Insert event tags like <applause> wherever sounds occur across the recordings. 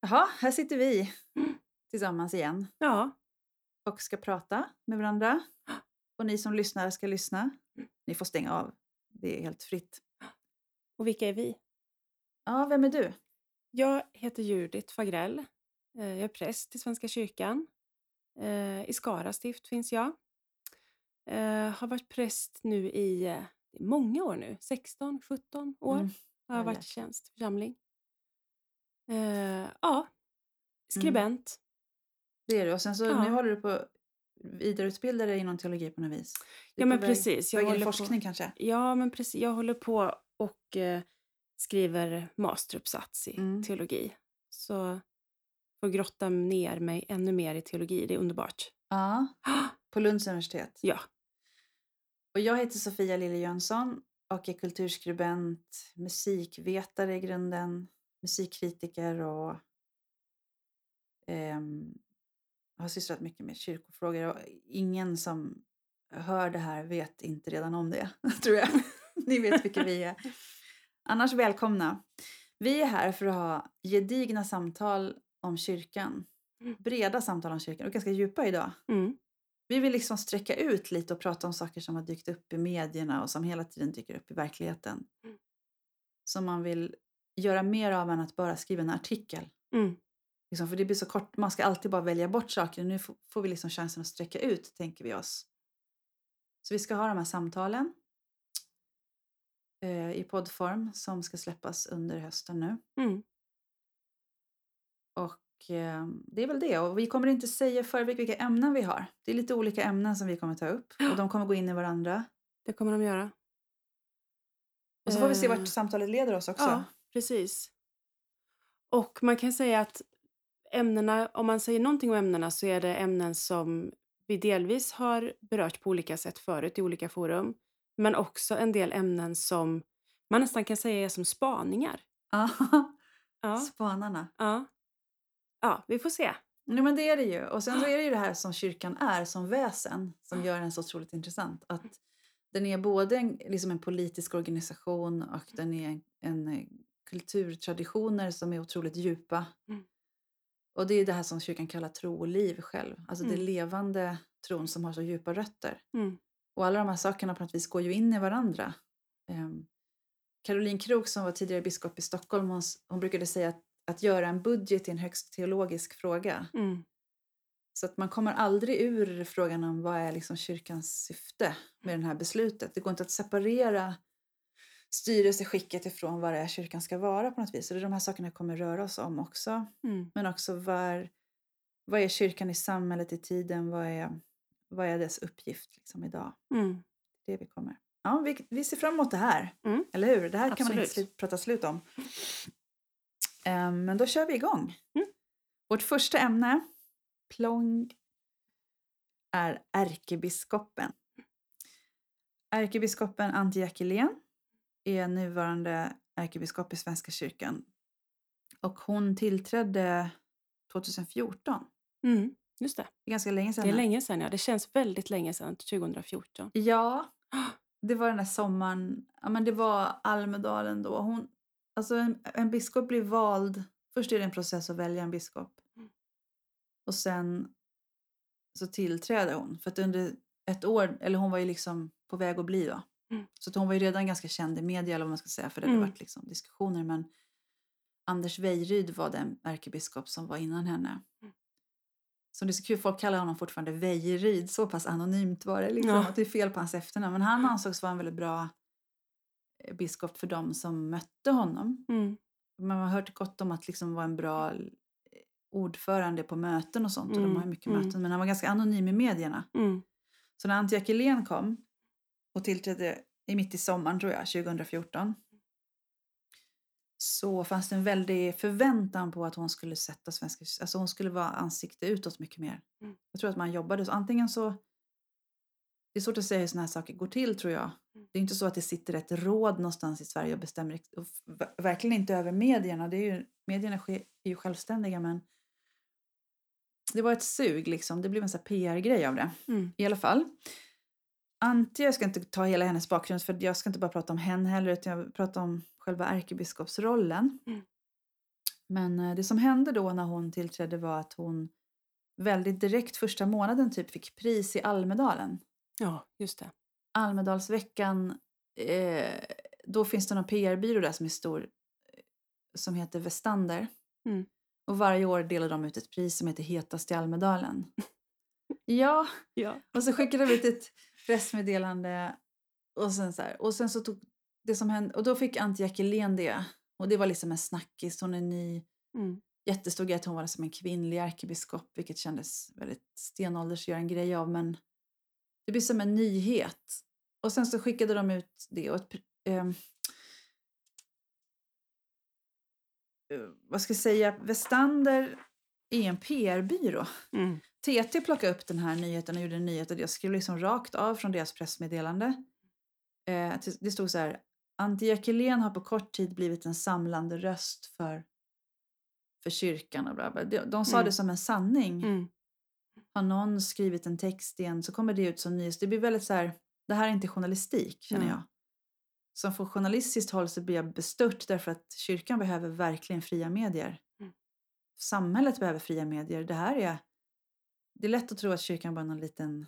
Jaha, här sitter vi tillsammans igen Ja. och ska prata med varandra. Och ni som lyssnar ska lyssna. Ni får stänga av. Det är helt fritt. Och vilka är vi? Ja, vem är du? Jag heter Judith Fagrell. Eh, Jag är präst i Svenska kyrkan. Eh, I Skara stift finns jag. Eh, Har varit präst nu i eh, många år nu. 16, 17 år Mm, har jag ja, varit i jäklar. tjänst församling. Eh, Ja, skribent. Det är du. Och sen så Ja. nu håller du på vidareutbilda dig inom teologi på något vis. Ja, men på väg- precis. på Jag håller på- forskning kanske? Ja, men precis. Jag håller på och eh, skriver masteruppsats i Mm. teologi. Så får grotta ner mig ännu mer i teologi. Det är underbart. Ja, på Lunds universitet. Ja. Och jag heter Sofia Lille Jönsson och är kulturskribent, musikvetare i grunden, musikkritiker och ehm, har sysslat mycket med kyrkofrågor. Och ingen som hör det här vet inte redan om det, <laughs> tror jag. Ni vet vilka vi är. <laughs> Annars välkomna. Vi är här för att ha gedigna samtal om kyrkan. Mm. Breda samtal om kyrkan och ganska djupa idag. Mm. Vi vill liksom sträcka ut lite och prata om saker som har dykt upp i medierna och som hela tiden dyker upp i verkligheten. Mm. Som man vill göra mer av än att bara skriva en artikel. Mm. Liksom, för det blir så kort, man ska alltid bara välja bort saker. Nu får, vi liksom chansen att sträcka ut, tänker vi oss. Så vi ska ha de här samtalen eh, i poddform som ska släppas under hösten nu. Mm. Och eh, det är väl det. Och vi kommer inte säga förväg vilka ämnen vi har. Det är lite olika ämnen som vi kommer ta upp. Och de kommer gå in i varandra. Det kommer de göra. Och så får vi se Eh, vart samtalet leder oss också. Ja, precis. Och man kan säga att ämnena, om man säger någonting om ämnena så är det ämnen som vi delvis har berört på olika sätt förut i olika forum. Men också en del ämnen som man nästan kan säga är som spaningar. Ja. Spanarna. ja. ja vi får se. Nej, men det är det ju. Och sen så <gasps> är det ju det här som kyrkan är som väsen som gör den så otroligt intressant. Att den är både en, liksom en politisk organisation och den är en, en kulturtraditioner som är otroligt djupa. Mm. Och det är det här som kyrkan kallar tro och liv själv. Alltså det Mm. levande tron som har så djupa rötter. Mm. Och alla de här sakerna på något vis går ju in i varandra. Um, Caroline Krook som var tidigare biskop i Stockholm, hon, hon brukade säga att, att göra en budget är en högst teologisk fråga. Mm. Så att man kommer aldrig ur frågan om vad är liksom kyrkans syfte med det här beslutet. Det går inte att separera styrelseskicket ifrån vad det är kyrkan ska vara på något vis. Så det är de här sakerna kommer röra oss om också. Mm. Men också var, vad är kyrkan i samhället i tiden? Vad är, vad är dess uppgift liksom idag? Mm. Det vi kommer. Ja, vi, vi ser fram emot det här. Mm. Eller hur? Det här kan man inte Absolut. slut, prata slut om. Ehm, men då kör vi igång. Mm. Vårt första ämne, plong, är ärkebiskopen. Ärkebiskopen Antje Jackelén är nuvarande ärkebiskop i Svenska kyrkan. Och hon tillträdde 2014. Mm. Just det. Det är ganska länge sedan. Det är länge sedan, ja. Det känns väldigt länge sedan, 2014. Ja, <gasps> det var den där sommaren. Ja, men det var Almedalen då. Hon, alltså en, en biskop blir vald. Först är det en process att välja en biskop. Mm. Och sen så tillträder hon. För att under ett år, eller hon var ju liksom på väg att bli då. Mm. Så hon var ju redan ganska känd i media eller vad man ska säga. För det hade Mm. varit liksom diskussioner. Men Anders Wejryd var den ärkebiskop som var innan henne. Mm. Så det är så kul, folk kallar honom fortfarande Wejryd. Så pass anonymt var det. Liksom, Ja. att det är fel på hans efternamn. Men han ansågs vara en väldigt bra eh, biskop för dem som mötte honom. Mm. Man har hört gott om att liksom vara en bra eh, ordförande på möten och sånt. Och de Mm, har mycket mm. möten. Men han var ganska anonym i medierna. Mm. Så när Antje Jackelén kom och tillträdde i mitt i sommaren tror jag, 2014. Så fanns det en väldig förväntan på att hon skulle sätta svenska, alltså hon skulle vara ansikte utåt mycket mer. Mm. Jag tror att man jobbade så. Antingen så, det är svårt att säga hur sådana här saker går till tror jag. Mm. Det är inte så att det sitter ett råd någonstans i Sverige och bestämmer, och verkligen inte över medierna. Det är ju, medierna är ju självständiga men det var ett sug liksom. Det blev en PR-grej av det. Mm. I alla fall. Antje, jag ska inte ta hela hennes bakgrund för jag ska inte bara prata om henne heller utan jag vill prata om själva ärkebiskopsrollen. Mm. Men eh, det som hände då när hon tillträdde var att hon väldigt direkt första månaden typ fick pris i Almedalen. Ja, just det. Almedalsveckan, eh, då finns det någon PR-byrå där som är stor eh, som heter Vestander. Mm. Och varje år delar de ut ett pris som heter Hetast i Almedalen. <laughs> ja, Ja. och så skickade de ut ett pressmeddelande och sen så här, och sen så tog det som hände, och då fick Antje Jackelén det. Och det var liksom en snackis, hon är ny. Mm. Jättestor grej att hon var som en kvinnlig ärkebiskop, vilket kändes väldigt stenålders att göra en grej av, men det blir som en nyhet. Och sen så skickade de ut det och ett, ehm, eh, vad ska jag säga, Vestander är en PR-byrå. Mm. TT plockade upp den här nyheten och gjorde en nyhet och jag skrev liksom rakt av från deras pressmeddelande. Eh, det- stod så här, Antje Jackelén har på kort tid blivit en samlande röst för, för kyrkan och bla bla. De, de sa Mm. det som en sanning. Mm. Har någon skrivit en text igen så kommer det ut som nyhet. Det blir väldigt så här, det här är inte journalistik känner Nej. jag. Som från journalistiskt håll så blir jag bestört därför att kyrkan behöver verkligen fria medier. Mm. Samhället behöver fria medier. Det här är, det är lätt att tro att kyrkan bara är någon liten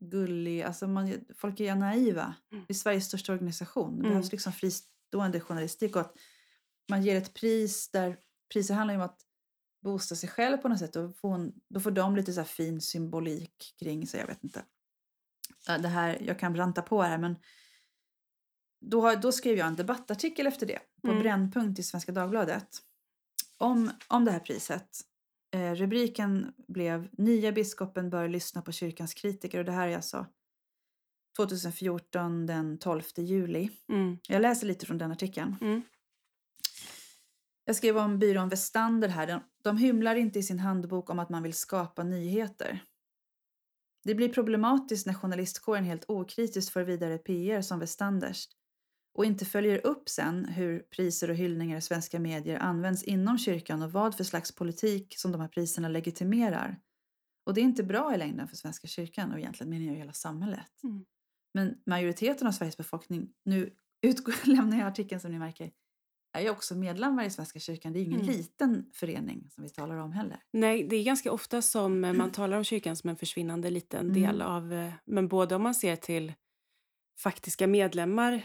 gullig, alltså man, folk är naiva. Mm. Det är Sveriges största organisation. Det Mm. behövs liksom fristående journalistik och att man ger ett pris där priset handlar om att boosta sig själv på något sätt. Och får hon, då får de lite så här fin symbolik kring sig, jag vet inte. Det här, jag kan ranta på här men då, då skrev jag en debattartikel efter det på Mm. Brännpunkt i Svenska Dagbladet om, om det här priset. Eh, rubriken blev Nya biskopen bör lyssna på kyrkans kritiker och det här är alltså 2014 den 12 juli. Mm. Jag läser lite från den artikeln. Mm. Jag skrev om byrån Vestander här. De, de hymlar inte i sin handbok om att man vill skapa nyheter. Det blir problematiskt när journalistkåren helt okritiskt för vidare PR som Westanders och inte följer upp sen hur priser och hyllningar i svenska medier används inom kyrkan och vad för slags politik som de här priserna legitimerar. Och det är inte bra i längden för Svenska kyrkan och egentligen menar jag hela samhället. Mm. Men majoriteten av Sveriges befolkning, nu utgår, <laughs> lämnar jag artikeln som ni märker, är ju också medlemmar i Svenska kyrkan. Det är ju ingen Mm. liten förening som vi talar om heller. Nej, det är ganska ofta som eh, man <clears throat> talar om kyrkan som en försvinnande liten Mm. del av... eh, Men både om man ser till faktiska medlemmar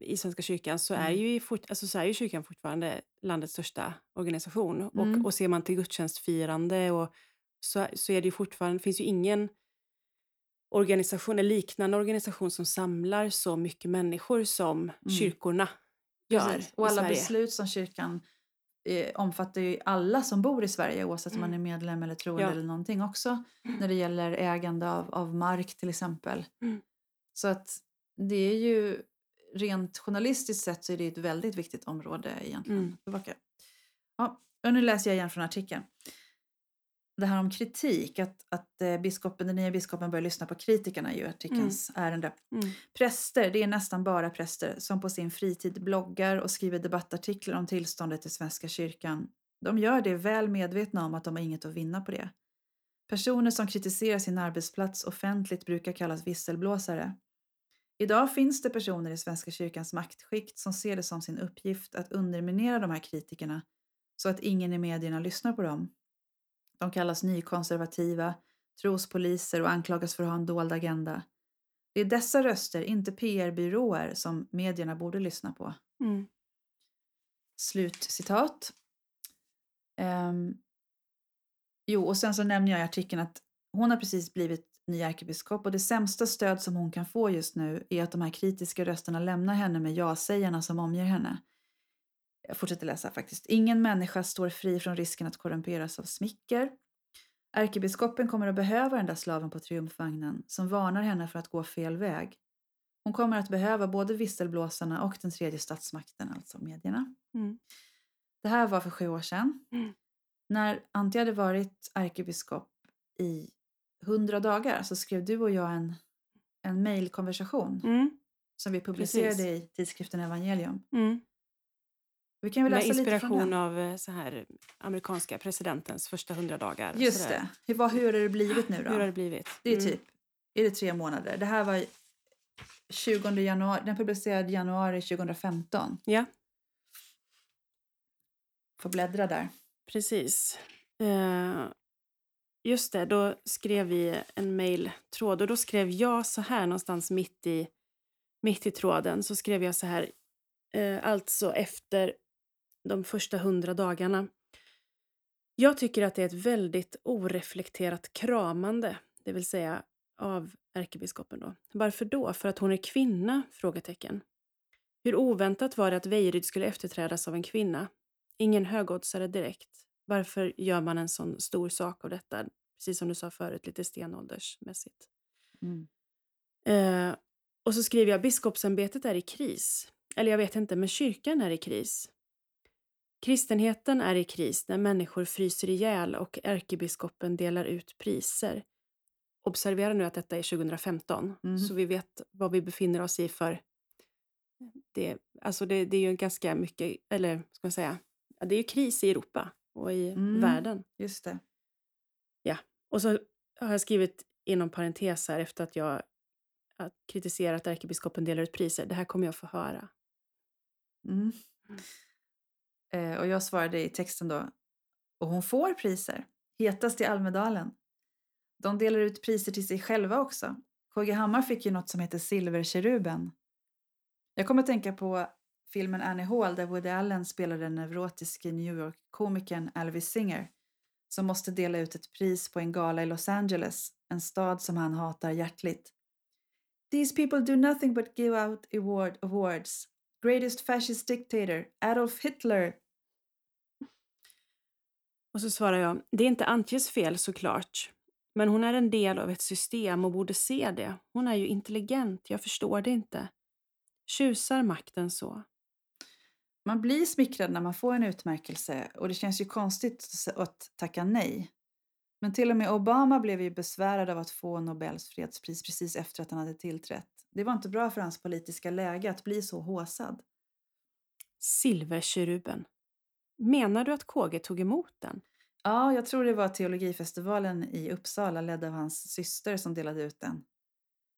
i Svenska kyrkan så, är, Mm. ju, fort, alltså, så är ju kyrkan fortfarande landets största organisation. Mm. Och, och ser man till gudstjänstfirande och, så, så är det ju fortfarande, finns ju ingen organisation, eller liknande organisation som samlar så mycket människor som kyrkorna gör Precis. Och alla beslut som kyrkan eh, omfattar ju alla som bor i Sverige oavsett om man är Mm. medlem eller troende Ja. eller någonting också. När det gäller ägande av, av mark till exempel. Mm. Så att det är ju rent journalistiskt sett så är det ett väldigt viktigt område egentligen. Mm. Ja, och nu läser jag igen från artikeln. Det här om kritik, att, att eh, biskopen, den nya biskopen börjar lyssna på kritikerna ju artikelns ärende. Mm. Präster, det är nästan bara präster som på sin fritid bloggar och skriver debattartiklar om tillståndet i Svenska kyrkan. De gör det väl medvetna om att de har inget att vinna på det. Personer som kritiserar sin arbetsplats offentligt brukar kallas visselblåsare. Idag finns det personer i Svenska kyrkans maktskikt som ser det som sin uppgift att underminera de här kritikerna så att ingen i medierna lyssnar på dem. De kallas nykonservativa, trospoliser och anklagas för att ha en dold agenda. Det är dessa röster, inte PR-byråer, som medierna borde lyssna på. Mm. Slut citat. Ehm, jo, och sen så nämner jag i artikeln att hon har precis blivit ny ärkebiskop och det sämsta stöd som hon kan få just nu är att de här kritiska rösterna lämnar henne med ja-sägarna som omger henne. Jag fortsätter läsa faktiskt. Ingen människa står fri från risken att korrumperas av smicker. Ärkebiskopen kommer att behöva den där slaven på triumfvagnen som varnar henne för att gå fel väg. Hon kommer att behöva både visselblåsarna och den tredje statsmakten, alltså medierna. Mm. Det här var för sju år sedan. Mm. När Antje hade varit ärkebiskop i hundra dagar så skrev du och jag en, en mejlkonversation Mm. som vi publicerade Precis. i tidskriften Evangelium. Mm. Vi kan väl Med läsa från inspiration av eh, så här, amerikanska presidentens första hundra dagar. Just det. Hur, vad, hur har det blivit nu då? Hur har det blivit? Det är Mm. typ, är det tre månader? Det här var 20 januari, den publicerade januari 2015. Ja. får bläddra där. Precis. Eh, just det, då skrev vi en mejltråd och då skrev jag så här någonstans mitt i, mitt i tråden så skrev jag så här, eh, alltså efter de första hundra dagarna. Jag tycker att det är ett väldigt oreflekterat kramande, det vill säga av ärkebiskopen då. Varför då? För att hon är kvinna? Frågetecken. Hur oväntat var det att Vejryd skulle efterträdas av en kvinna? Ingen högoddsare direkt. Varför gör man en sån stor sak av detta? Precis som du sa förut, lite stenåldersmässigt. Mm. Eh, och så skriver jag, biskopsämbetet är i kris. Eller jag vet inte, men kyrkan är i kris. Kristenheten är i kris när människor fryser ihjäl och ärkebiskopen delar ut priser. Observera nu att detta är 2015, Mhm. så vi vet vad vi befinner oss i för... Det, alltså det, det är ju ganska mycket, eller ska man säga, det är ju kris i Europa och i Mm. världen. Just det. Och så har jag skrivit inom parentes här efter att jag har kritiserat ärkebiskopen delar ut priser. Det här kommer jag få höra. Mm. Eh, och jag svarade i texten då. Och hon får priser. Hetast i Almedalen. De delar ut priser till sig själva också. KG Hammar fick ju något som heter Silverkeruben. Jag kommer att tänka på filmen Annie Hall där Woody Allen spelar den neurotiske New York-komikern Elvis Singer som måste dela ut ett pris på en gala i Los Angeles, en stad som han hatar hjärtligt. These people do nothing but give out award awards. Greatest fascist dictator, Adolf Hitler. Och så svarar jag, det är inte Antjes fel såklart. Men hon är en del av ett system och borde se det. Hon är ju intelligent, jag förstår det inte. Tjusar makten så? Man blir smickrad när man får en utmärkelse och det känns ju konstigt att tacka nej. Men till och med Obama blev ju besvärad av att få Nobels fredspris precis efter att han hade tillträtt. Det var inte bra för hans politiska läge att bli så håsad. Silverkeruben. Menar du att KG tog emot den? Ja, jag tror det var teologifestivalen i Uppsala ledd av hans syster som delade ut den.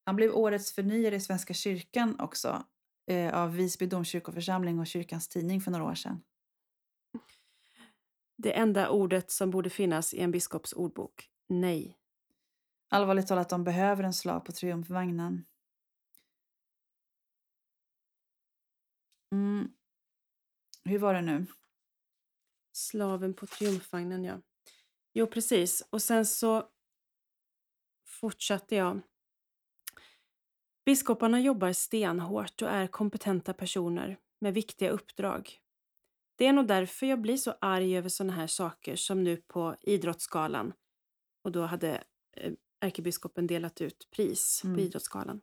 Han blev årets förnyare i Svenska kyrkan också eh, av Visby domkyrkoförsamling och kyrkans tidning för några år sedan. Det enda ordet som borde finnas i en biskops ordbok. Nej. Allvarligt talat, de behöver en slav på triumfvagnen. Mm. Hur var det nu? Slaven på triumfvagnen, ja. Jo, precis. Och sen så fortsatte jag. Biskoparna jobbar stenhårt och är kompetenta personer med viktiga uppdrag. Det är nog därför jag blir så arg över sådana här saker som nu på Idrottsgalan. Och då hade eh, ärkebiskopen delat ut pris Mm. på Idrottsgalan.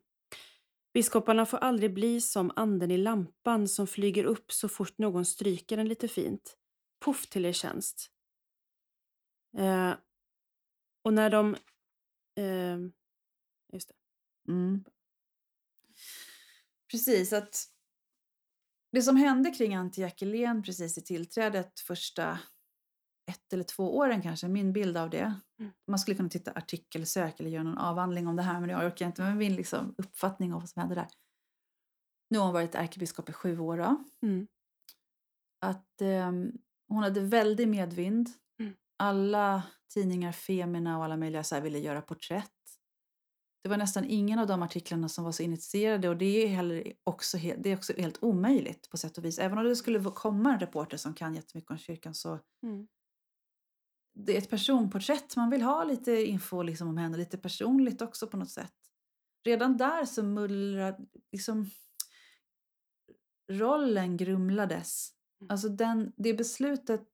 Biskoparna får aldrig bli som anden i lampan som flyger upp så fort någon stryker den lite fint. Puff till er tjänst. Eh, och när de... Eh, just det. Mm. Precis, att det som hände kring Antti Jackelén precis i tillträdet första ett eller två åren kanske, min bild av det. Mm. Man skulle kunna titta artikelsök eller göra någon avhandling om det här men jag orkar inte. Men min liksom, uppfattning av vad som hände där. Nu har hon varit ärkebiskop i sju år då. Mm. Att ehm, hon hade väldig medvind. Mm. Alla tidningar, Femina och alla möjliga så här ville göra porträtt. Det var nästan ingen av de artiklarna som var så initierade och det är, heller också, det är också helt omöjligt på sätt och vis. Även om det skulle komma en reporter som kan jättemycket om kyrkan så Mm. det är ett personporträtt. Man vill ha lite info liksom om henne, lite personligt också på något sätt. Redan där så mullrade, liksom rollen grumlades. Mm. Alltså den, det beslutet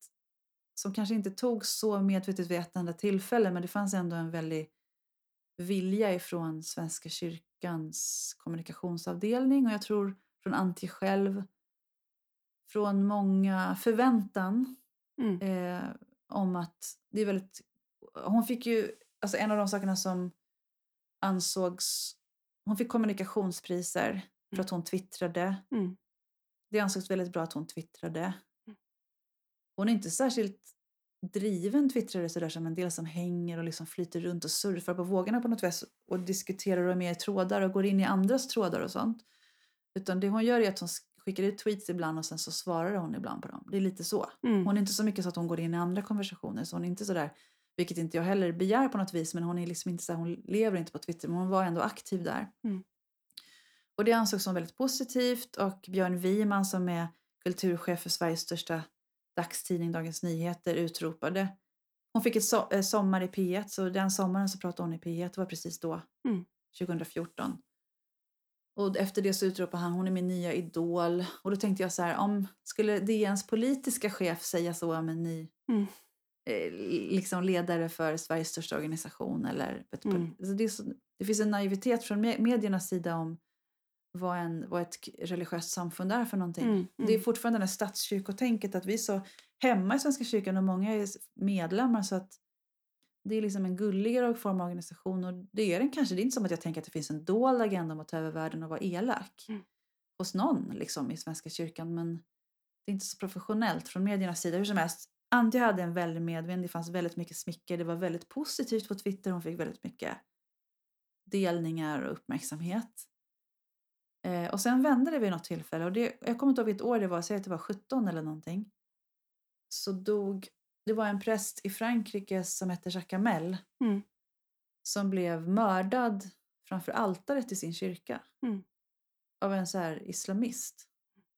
som kanske inte tog så medvetet vid ett enda tillfälle men det fanns ändå en väldig vilja ifrån Svenska kyrkans kommunikationsavdelning och jag tror från Antje själv från många förväntan Mm. eh, om att det är väldigt... Hon fick ju, alltså en av de sakerna som ansågs... Hon fick kommunikationspriser för att hon twittrade. Mm. Det ansågs väldigt bra att hon twittrade. Mm. Hon är inte särskilt driven twittrare sådär som en del som hänger och liksom flyter runt och surfar på vågorna på något vis och diskuterar och är med i trådar och går in i andras trådar och sånt. Utan det hon gör är att hon, sk- skickar ut tweets ibland och sen så svarar hon ibland på dem. Det är lite så. Mm. Hon är inte så mycket så att hon går in i andra konversationer. Så hon är inte så där, vilket inte jag heller begär på något vis, men hon är liksom inte så här, hon lever inte på Twitter, men hon var ändå aktiv där. Mm. Och det ansågs som väldigt positivt och Björn Wiman som är kulturchef för Sveriges största dagstidning Dagens Nyheter utropade. Hon fick ett so eh, sommar i P1 så den sommaren så pratade hon i P1, det var precis då, Mm. 2014. Och efter det så utropade han hon är min nya idol. Och då tänkte jag så här, om skulle DNs politiska chef säga så om en ny Mm. eh, liksom ledare för Sveriges största organisation eller Mm. alltså det, så, det finns en naivitet från me- mediernas sida om vad, en, vad ett religiöst samfund är för någonting. Mm. Det är fortfarande det här statskyrkotänket att vi är så hemma i Svenska kyrkan och många är medlemmar så att det är liksom en gulligare form av organisation och det är den kanske. Det är inte som att jag tänker att det finns en dold agenda om att ta över världen och vara elak Mm. hos någon liksom, i Svenska kyrkan men det är inte så professionellt från mediernas sida. Hur som helst, Antje hade en väldig medvind, det fanns väldigt mycket smicker, det var väldigt positivt på Twitter, hon fick väldigt mycket delningar och uppmärksamhet. Eh, och sen vände det vid något tillfälle och det, jag kommer inte ihåg vilket år det var, säg att det var 17 eller någonting. Så dog, det var en präst i Frankrike som hette Jacques Hamel Mm. som blev mördad framför altaret i sin kyrka. Mm. Av en så här islamist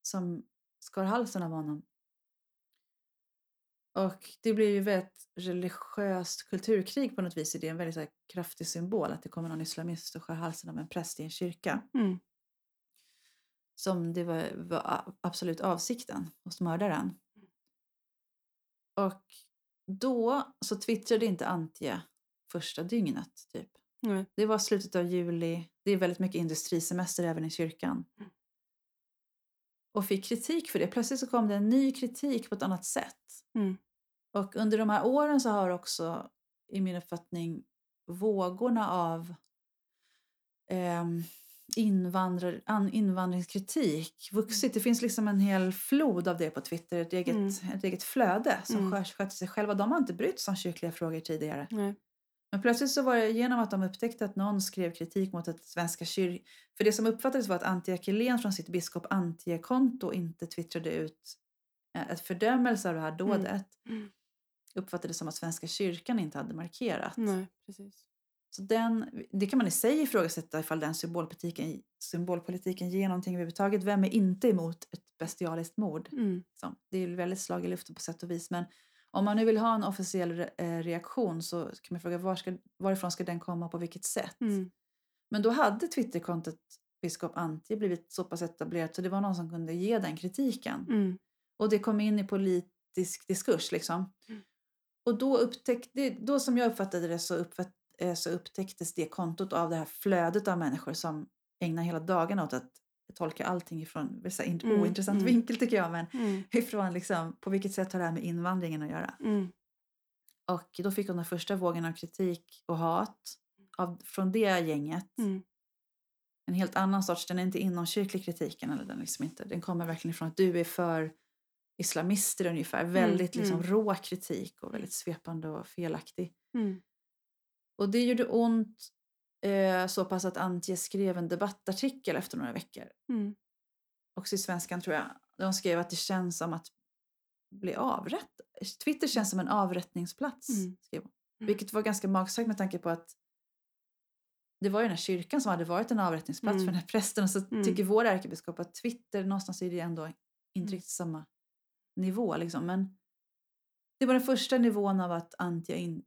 som skar halsen av honom. Och det blir ju ett religiöst kulturkrig på något vis. Det är en väldigt så kraftig symbol att det kommer någon islamist och skär halsen av en präst i en kyrka. Mm. Som det var, var absolut avsikten hos mördaren. Och då så twittrade inte Antje första dygnet typ. Nej. Det var slutet av juli. Det är väldigt mycket industrisemester även i kyrkan. Mm. Och fick kritik för det. Plötsligt så kom det en ny kritik på ett annat sätt. Mm. Och under de här åren så har också, i min uppfattning, vågorna av ehm, invandrar, an, invandringskritik vuxit. Det finns liksom en hel flod av det på Twitter, ett eget, Mm. ett eget flöde som Mm. mm. sköter sig själva. De har inte brytt sig om kyrkliga frågor tidigare. Nej. Men plötsligt så var det genom att de upptäckte att någon skrev kritik mot att svenska kyrkan... För det som uppfattades var att Antje Akilén från sitt biskop Antje-konto inte twittrade ut eh, ett fördömelse av det här dådet. Mm. Uppfattades som att Svenska kyrkan inte hade markerat. Nej, precis. Så den, det kan man i sig ifrågasätta ifall den symbolpolitiken, symbolpolitiken ger någonting överhuvudtaget. Vem är inte emot ett bestialiskt mord? Mm. Liksom. Det är väldigt slag i luften på sätt och vis. Men om man nu vill ha en officiell re- eh, reaktion så kan man fråga var ska, varifrån ska den komma och på vilket sätt? Mm. Men då hade Twitterkontot biskop Antje blivit så pass etablerat så det var någon som kunde ge den kritiken. Mm. Och det kom in i politisk diskurs liksom. Mm. Och då, upptäckte, då som jag uppfattade det så, uppfatt, så upptäcktes det kontot av det här flödet av människor som ägnar hela dagarna åt att tolka allting ifrån, så här Mm, ointressant mm. vinkel tycker jag, men Mm. <laughs> ifrån liksom, på vilket sätt har det här med invandringen att göra? Mm. Och då fick hon den första vågen av kritik och hat av, från det gänget. Mm. En helt annan sorts, den är inte inomkyrklig kritiken. Eller den, liksom inte, den kommer verkligen ifrån att du är för islamister ungefär. Väldigt liksom mm. rå kritik och väldigt svepande och felaktig. Och det gjorde ont eh, så pass att Antje skrev en debattartikel efter några veckor. Mm. Också i Svenskan tror jag. Hon skrev att det känns som att bli avrättad. Twitter känns som en avrättningsplats. Mm. Skrev hon. Mm. Vilket var ganska magstarkt med tanke på att det var ju den här kyrkan som hade varit en avrättningsplats Mm. för den här prästen. Och så Mm. tycker vår ärkebiskop att Twitter någonstans är det ändå inte Mm. riktigt samma nivå. Liksom. Men det var den första nivån av att Antje in,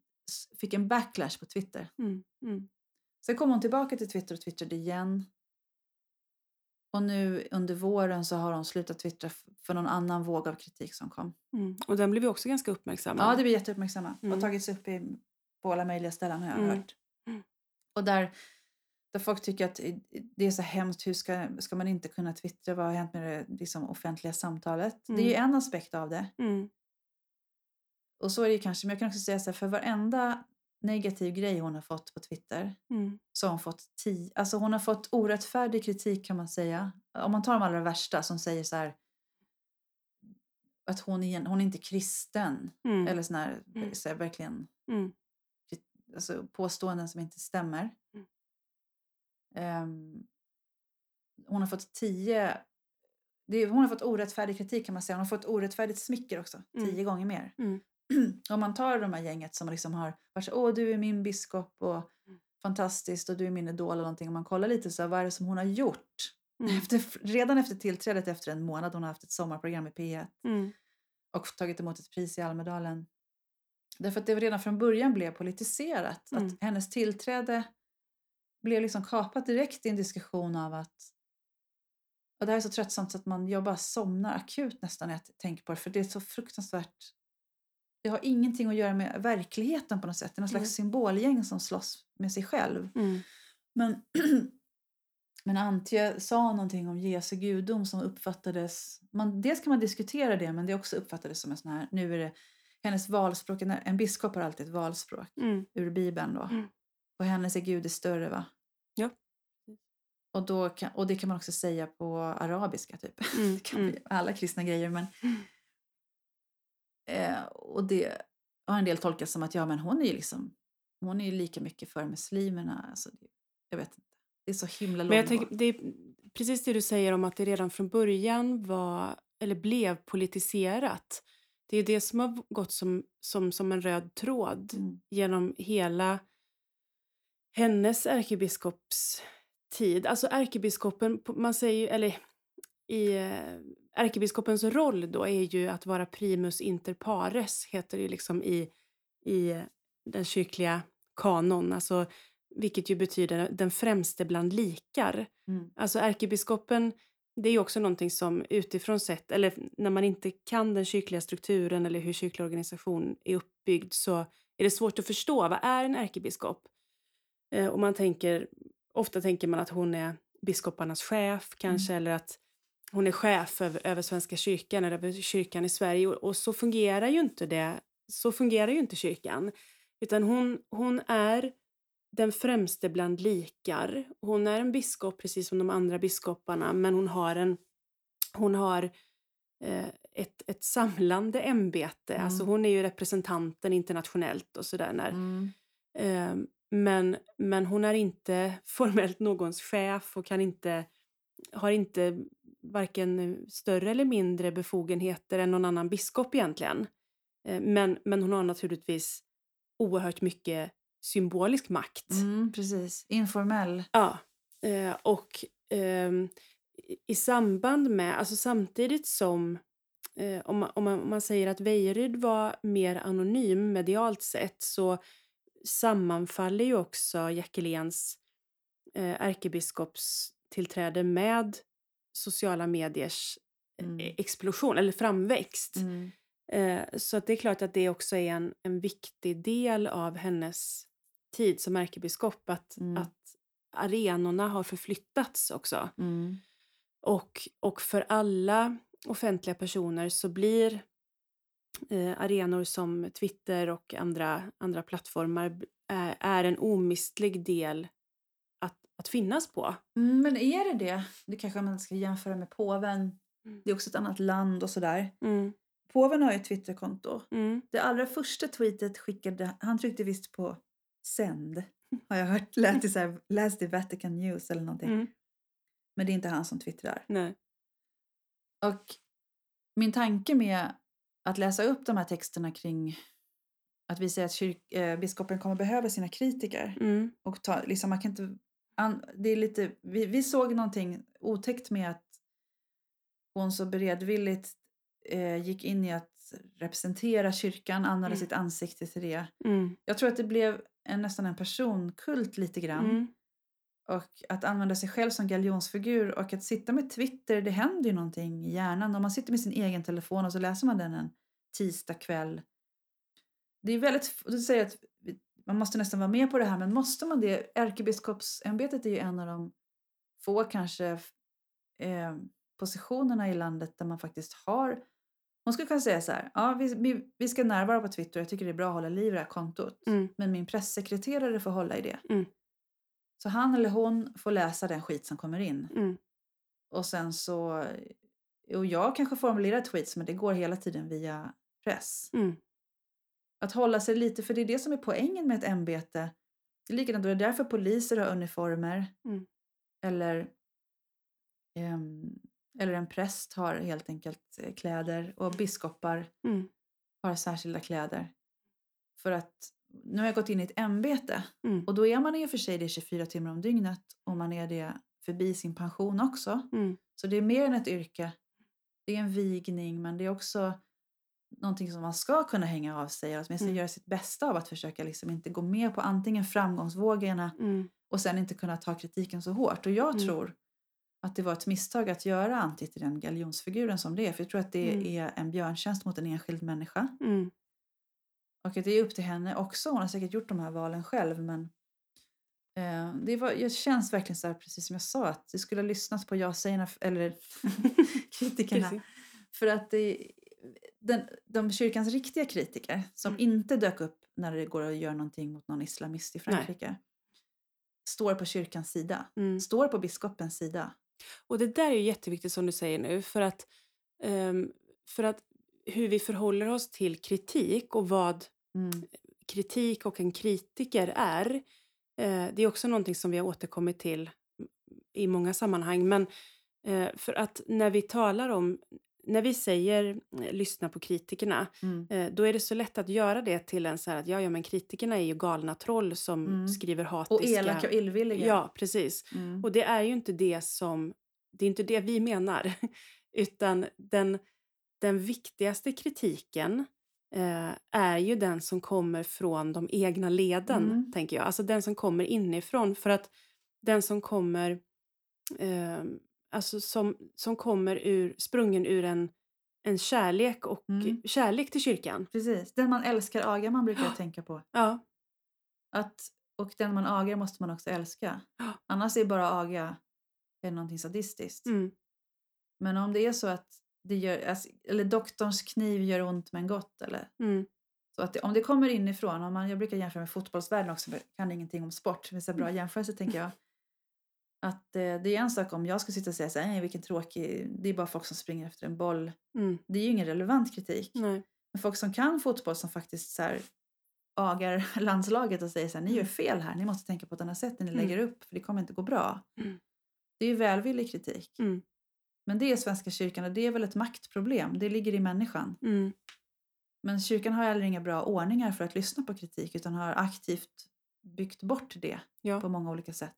fick en backlash på Twitter. Mm. Mm. Sen kom hon tillbaka till Twitter och twittrade igen. Och nu under våren så har hon slutat twittra för någon annan våg av kritik som kom. Mm. Och den blev ju också ganska uppmärksammad. Ja, det blir jätteuppmärksamma. Mm. Och tagits upp i, på alla möjliga ställen har jag Mm. hört. Mm. Och där, där folk tycker att det är så hemskt, hur ska, ska man inte kunna twittra? Vad har hänt med det liksom, offentliga samtalet? Det är ju en aspekt av det. Och så är det ju kanske, men jag kan också säga så här, för varenda negativ grej hon har fått på Twitter Mm. så har hon fått tio, alltså hon har fått orättfärdig kritik kan man säga. Om man tar de allra värsta som säger så här att hon är, hon är inte kristen. Mm. Eller sån här, Mm. så här verkligen Mm. alltså påståenden som inte stämmer. Mm. Ehm, hon har fått tio det är, hon har fått orättfärdig kritik kan man säga. Hon har fått orättfärdigt smicker också. Mm. Tio gånger mer. Mm. <clears throat> Om man tar de här gänget som liksom har varit så åh du är min biskop och Mm. fantastiskt och du är min idol eller någonting. Om man kollar lite så här, vad är det som hon har gjort? <laughs> Mm. Efter, redan efter tillträdet efter en månad, hon har haft ett sommarprogram i P1 Mm. och tagit emot ett pris i Almedalen. Därför att det redan från början blev politiserat. Mm. Att hennes tillträde blev liksom kapat direkt i en diskussion av att och det här är så tröttsamt så att man, jag bara somnar akut nästan när jag tänker på det. För det är så fruktansvärt. Det har ingenting att göra med verkligheten på något sätt. Det är någon slags Nej. symbolgäng som slåss med sig själv. Mm. Men, <clears throat> men Antje sa någonting om Jesu gudom som uppfattades... Man, dels kan man diskutera det, men det också uppfattades som en sån här... Nu är det hennes valspråk. En, biskop har alltid ett valspråk Mm. ur Bibeln. Då. Mm. Och hennes är Gud är större, va? Ja. Och, då kan, och det kan man också säga på arabiska, typ. Mm. <laughs> Mm. alla kristna grejer. Men, Mm. Eh, och det har en del tolkat som att ja, men hon är ju liksom hon är ju lika mycket för muslimerna. Alltså, jag vet inte. Det är så himla Men jag tänker, det är precis det du säger om att det redan från början var, eller blev politiserat. Det är det som har gått som, som, som en röd tråd Mm. genom hela hennes ärkebiskopstid. Alltså ärkebiskopen, man säger eller i eh, ärkebiskopens roll då är ju att vara primus inter pares, heter det ju liksom i, i den kyrkliga kanon, alltså, vilket ju betyder den främste bland likar. Mm. Alltså ärkebiskopen, det är ju också någonting som utifrån sett, eller när man inte kan den kyrkliga strukturen eller hur kyrklig organisation är uppbyggd så är det svårt att förstå. Vad är en ärkebiskop? Eh, och man tänker, ofta tänker man att hon är biskoparnas chef kanske, eller att hon är chef över, över Svenska kyrkan eller över kyrkan i Sverige. Och, och så fungerar ju inte det. Så fungerar ju inte kyrkan. Utan hon, hon är den främste bland likar. Hon är en biskop precis som de andra biskoparna, men hon har en hon har eh, ett, ett samlande ämbete. Mm. Alltså hon är ju representanten internationellt och sådär. När, Mm. eh, men, men hon är inte formellt någons chef och kan inte, har inte varken större eller mindre befogenheter än någon annan biskop egentligen. Eh, men, men hon har naturligtvis oerhört mycket symbolisk makt. Mm, precis. Informell. Ja, eh, och ehm, i- samband med, alltså samtidigt som eh, om, man, om, man, om man säger att Veijeryd var mer anonym medialt sett så sammanfaller ju också Jackeléns eh, ärkebiskopstillträde med sociala mediers Mm. eh, explosion eller framväxt. Mm. Eh, så att det är klart att det också är en, en viktig del av hennes tid som ärkebiskop att, Mm. att arenorna har förflyttats också. Mm. Och, och för alla offentliga personer så blir eh, arenor som Twitter och andra, andra plattformar är, är en omistlig del att, finnas på. Mm, men är det det? Det kanske man ska jämföra med påven. Mm. Det är också ett annat land och sådär. Mm, Påven har ju ett Twitterkonto. mm, Det allra första tweetet skickade han tryckte visst på sänd. Har jag hört. Lät det så här, läste i Vatican News eller någonting. mm, Men det är inte han som twittrar. nej. Och min tanke med att läsa upp de här texterna kring att vi säger att kyrk, eh, biskopen kommer behöva sina kritiker. Mm, Och ta, liksom, man kan inte, det är lite, vi, vi såg någonting otäckt med att hon så beredvilligt eh, gick in i att representera kyrkan, använda Mm. sitt ansikte till det. mm, Jag tror att det blev en, nästan en personkult lite grann. mm, Och att använda sig själv som galjonsfigur och att sitta med Twitter, det händer ju någonting i hjärnan. Om man sitter med sin egen telefon och så läser man den en tisdag kväll. Det är väldigt, du säger att man måste nästan vara med på det här, men måste man det? Ärkebiskopsämbetet är ju en av de få kanske eh, positionerna i landet där man faktiskt har hon skulle kunna säga så här, ja vi, vi, vi ska närvara på Twitter, jag tycker det är bra att hålla liv i det här kontot. mm, Men min pressekreterare får hålla i det. Mm. Så han eller hon får läsa den skit som kommer in. mm, Och sen så... Och jag kanske formulerar tweets men det går hela tiden via press. Att hålla sig lite, för det är det som är poängen med ett ämbete. Det är likadant, det är därför poliser har uniformer. Mm. Eller... ehm, eller en präst har helt enkelt eh, kläder och biskopar Mm. har särskilda kläder. För att nu har jag gått in i ett ämbete Mm. och då är man i och för sig det 24 timmar om dygnet och man är det förbi sin pension också. Mm. Så det är mer än ett yrke. Det är en vigning men det är också någonting som man ska kunna hänga av sig och åtminstone Mm. göra sitt bästa av att försöka liksom inte gå med på antingen framgångsvågorna Mm. och sen inte kunna ta kritiken så hårt. Och jag Mm. tror att det var ett misstag att göra Antti till den galjonsfiguren som det är. För jag tror att det Mm. är en björntjänst mot en enskild människa. Mm. Och att det är upp till henne också. Hon har säkert gjort de här valen själv. Men eh, det, var, det känns verkligen så här, precis som jag sa, att det skulle ha lyssnat på ja-sägarna, eller <laughs> kritikerna. För att det, den, de kyrkans riktiga kritiker som Mm. inte dök upp när det går att göra någonting mot någon islamist i Nej. Frankrike. Står på kyrkans sida. Mm. Står på biskopens sida. Och det där är ju jätteviktigt som du säger nu för att, ehm, för att hur vi förhåller oss till kritik och vad Mm. kritik och en kritiker är. Eh, det är också någonting som vi har återkommit till i många sammanhang. Men eh, för att när vi talar om, när vi säger eh, lyssna på kritikerna, Mm. eh, då är det så lätt att göra det till en så här att ja, ja men kritikerna är ju galna troll som Mm. skriver Och hatiska... elaka och illvilliga. Ja, precis. Mm. Och det är ju inte det som, det är inte det vi menar. <laughs> Utan den, den viktigaste kritiken eh, är ju den som kommer från de egna leden, Mm. tänker jag. Alltså den som kommer inifrån. För att den som kommer, eh, alltså som, som kommer ur, sprungen ur en, en kärlek och Mm. kärlek till kyrkan. Precis. Den man älskar agar man brukar jag tänka på. Ja, Att, och den man agar måste man också älska. Ja. Annars är bara aga är någonting sadistiskt. mm, Men om det är så att det gör, alltså, eller doktorns kniv gör ont men gott. Eller, mm, så att det, om det kommer inifrån, om man, jag brukar jämföra med fotbollsvärlden också, jag kan ingenting om sport. Är så bra jämförelse tänker jag. Att eh, det är en sak om jag ska sitta och säga så här, "Nej, vilken tråkig, det är bara folk som springer efter en boll. mm, Det är ju ingen relevant kritik. nej, Men folk som kan fotboll som faktiskt så här, agar <laughs> landslaget och säger så här, ni gör Mm. fel här, ni måste tänka på ett annat sätt när ni Mm. lägger upp, för det kommer inte gå bra. Mm. Det är ju välvillig kritik. mm, Men det är Svenska kyrkan och det är väl ett maktproblem, det ligger i människan. mm, Men kyrkan har heller inga bra ordningar för att lyssna på kritik utan har aktivt byggt bort det Ja. på många olika sätt.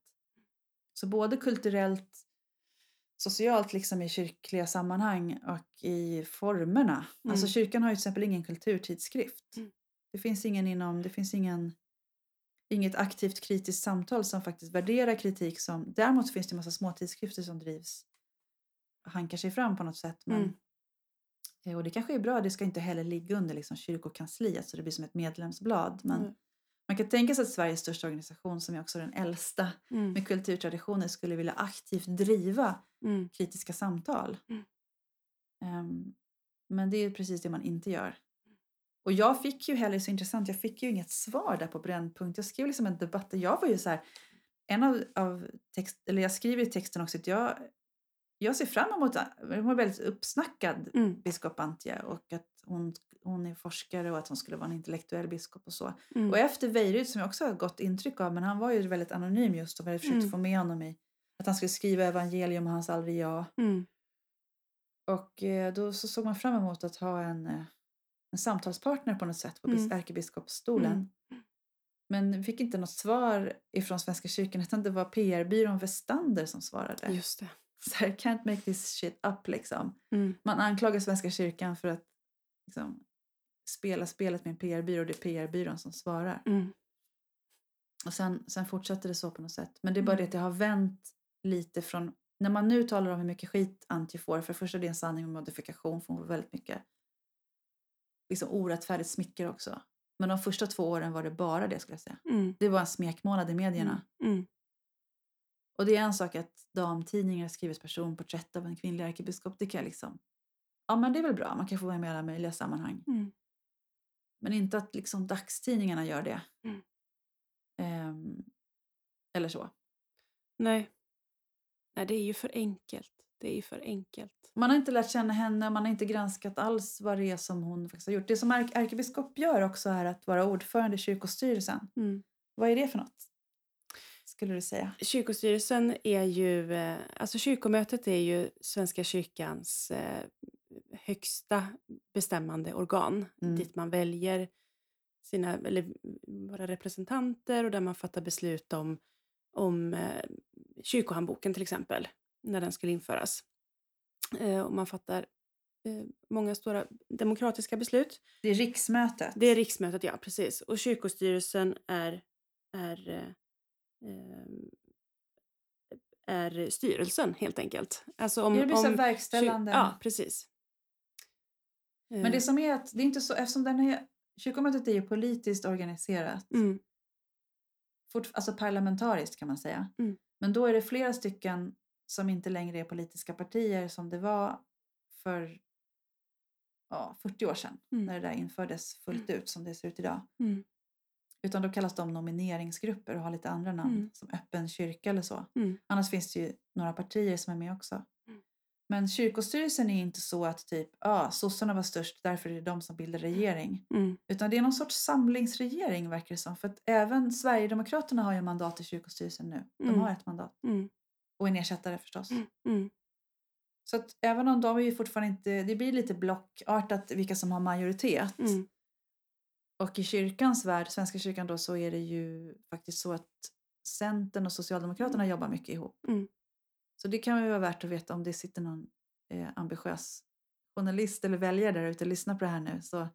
Så både kulturellt, socialt liksom i kyrkliga sammanhang och i formerna. Alltså Mm. kyrkan har ju till exempel ingen kulturtidskrift. Mm. Det finns ingen inom, det finns ingen inget aktivt kritiskt samtal som faktiskt värderar kritik som, däremot finns det en massa små tidskrifter som drivs hankar sig fram på något sätt. Men, Mm. eh, Och det kanske är bra, det ska inte heller ligga under liksom kyrkokansliet så det blir som ett medlemsblad. Men Mm. Man kan tänka sig att Sveriges största organisation som är också den äldsta mm, med kulturtraditioner skulle vilja aktivt driva mm, kritiska samtal. Ehm, men det är precis det man inte gör. Och jag fick ju heller, så intressant, jag fick ju inget svar där på Brännpunkt. Jag skrev liksom en debatt där jag var ju så här, en av, av text, eller jag skriver i texten också att jag, jag ser fram emot, hon var väldigt uppsnackad mm, biskop Antje och att hon, hon är forskare och att hon skulle vara en intellektuell biskop och så. mm. Och efter Weirud som jag också har gott intryck av, men han var ju väldigt anonym just och hade försökt Mm. få med honom i att han skulle skriva evangelium och hans aldrig ja. Mm, Och eh, då så såg man fram emot att ha en, eh, en samtalspartner på något sätt på Mm. ärkebiskopsstolen. Mm. Men vi fick inte något svar ifrån Svenska kyrkan utan det var PR-byrån Westander som svarade. Just det. Så här, can't make this shit up liksom. Mm, Man anklagar Svenska kyrkan för att liksom, spela spelet med en PR-byrå och det är PR-byrån som svarar. mm, Och sen, sen fortsätter det så på något sätt. Men det är bara Mm. det att det har vänt lite från... När man nu talar om hur mycket skit Antje får, för det första det är en sanning med modifikation, för hon får väldigt mycket liksom orättfärdigt smicker också. Men de första två åren var det bara det skulle jag säga. mm, Det var en smekmånad i medierna. mm, Och det är en sak att damtidningar skriver personporträtt av en kvinnlig ärkebiskop. Det kan jag liksom... Ja men det är väl bra, man kan få vara med i alla möjliga sammanhang. mm, Men inte att liksom dagstidningarna gör det. Mm. Ehm, eller så. Nej. Nej, det är ju för enkelt. Det är ju för enkelt. Man har inte lärt känna henne, man har inte granskat alls vad det är som hon faktiskt har gjort. Det som ärk- ärkebiskop gör också är att vara ordförande i kyrkostyrelsen. Mm. Vad är det för något? skulle du säga? Kyrkostyrelsen är ju, eh, alltså kyrkomötet är ju Svenska kyrkans eh, högsta bestämmande organ Mm. dit man väljer sina, eller våra representanter och där man fattar beslut om, om eh, kyrkohandboken till exempel, när den skulle införas. Eh, och man fattar eh, många stora demokratiska beslut. Det är riksmötet. Det är riksmötet, ja precis. Och kyrkostyrelsen är, är, eh, ehm, är styrelsen helt enkelt. Alltså om, det blir om, verkställande. Ja, precis. Men det som är att det är inte så, eftersom den är, kyrkomötet är ju politiskt organiserat, mm, fort, alltså parlamentariskt kan man säga. Mm. Men då är det flera stycken som inte längre är politiska partier som det var för ja, 40 år sedan Mm. när det där infördes fullt ut som det ser ut idag. mm, Utan då kallas de nomineringsgrupper och har lite andra namn Mm. som öppen kyrka eller så. mm, Annars finns det ju några partier som är med också. Men kyrkostyrelsen är inte så att typ, ah, sossarna var störst, därför är det de som bildar regering. mm, Utan det är någon sorts samlingsregering verkar det som. För att även Sverigedemokraterna har ju mandat i kyrkostyrelsen nu. De Mm. har ett mandat. mm, Och en ersättare förstås. mm, mm, Så att även om de är ju fortfarande inte, det blir lite blockartat vilka som har majoritet. mm, Och i kyrkans värld, Svenska kyrkan då, så är det ju faktiskt så att Centern och Socialdemokraterna jobbar mycket ihop. Mm. Så det kan ju vara värt att veta om det sitter någon eh, ambitiös journalist eller väljare där ute och lyssnar på det här nu. Så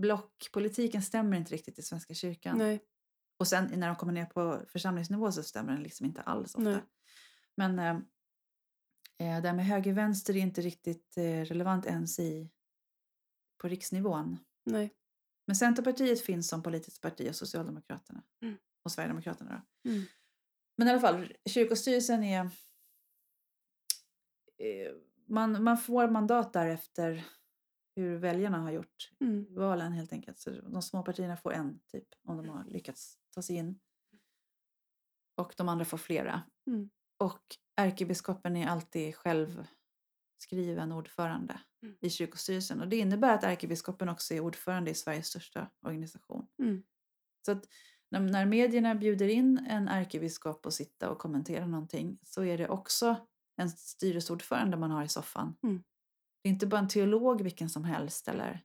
blockpolitiken stämmer inte riktigt i Svenska kyrkan. nej, Och sen när de kommer ner på församlingsnivå så stämmer den liksom inte alls ofta. Nej. Men eh, eh, det här med höger-vänster är inte riktigt eh, relevant ens i, på riksnivån. nej. Men Centerpartiet finns som politiskt parti och Socialdemokraterna. Mm. Och Sverigedemokraterna då. Mm. Men i alla fall, kyrkostyrelsen är... eh, Man, man får mandat därefter hur väljarna har gjort Mm, valen helt enkelt. Så de små partierna får en typ om de har lyckats ta sig in. Och de andra får flera. Mm. Och ärkebiskopen är alltid självskriven ordförande Mm. i kyrkostyrelsen. Och det innebär att ärkebiskopen också är ordförande i Sveriges största organisation. Mm. Så att när, när medierna bjuder in en ärkebiskop att sitta och kommentera någonting så är det också en styrelseordförande man har i soffan. Mm. Det är inte bara en teolog vilken som helst. Eller...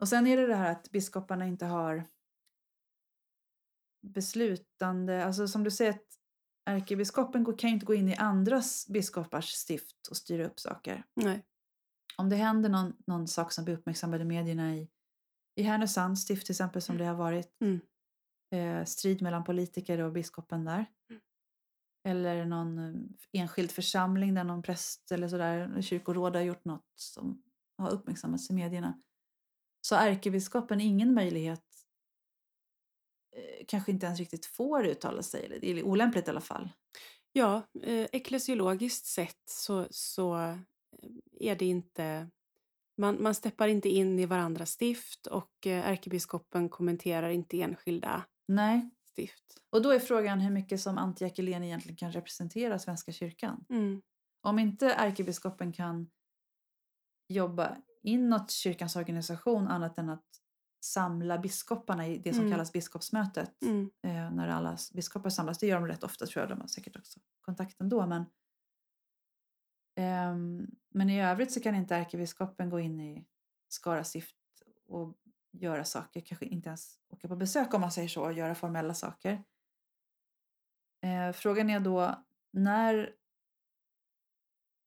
Och sen är det det här att biskoparna inte har beslutande, alltså som du säger att ärkebiskopen kan ju inte gå in i andras biskopars stift och styra upp saker. nej. Om det händer någon, någon sak som blir uppmärksammad i medierna i, i Härnösands stift till exempel som det har varit, Mm. eh, strid mellan politiker och biskopen där. Mm. Eller någon eh, enskild församling där någon präst eller sådär, kyrkoråd har gjort något som har uppmärksammats i medierna. Så ärkebiskopen ingen möjlighet, eh, kanske inte ens riktigt får uttala sig, eller det är olämpligt i alla fall. Ja, eh, eklesiologiskt sett så, så eh, är det inte... Man, man steppar inte in i varandras stift och ärkebiskopen kommenterar inte enskilda Nej, stift. och då är frågan hur mycket som Antje Jackelén egentligen kan representera Svenska kyrkan. Mm. Om inte ärkebiskopen kan jobba inåt kyrkans organisation annat än att samla biskoparna i det som Mm. kallas biskopsmötet. Mm. Eh, när alla biskopar samlas. Det gör de rätt ofta tror jag. De har säkert också kontakt ändå. Men, ehm, men i övrigt så kan inte ärkebiskopen gå in i Skara stift och göra saker. Kanske inte ens åka på besök om man säger så och göra formella saker. Eh, frågan är då när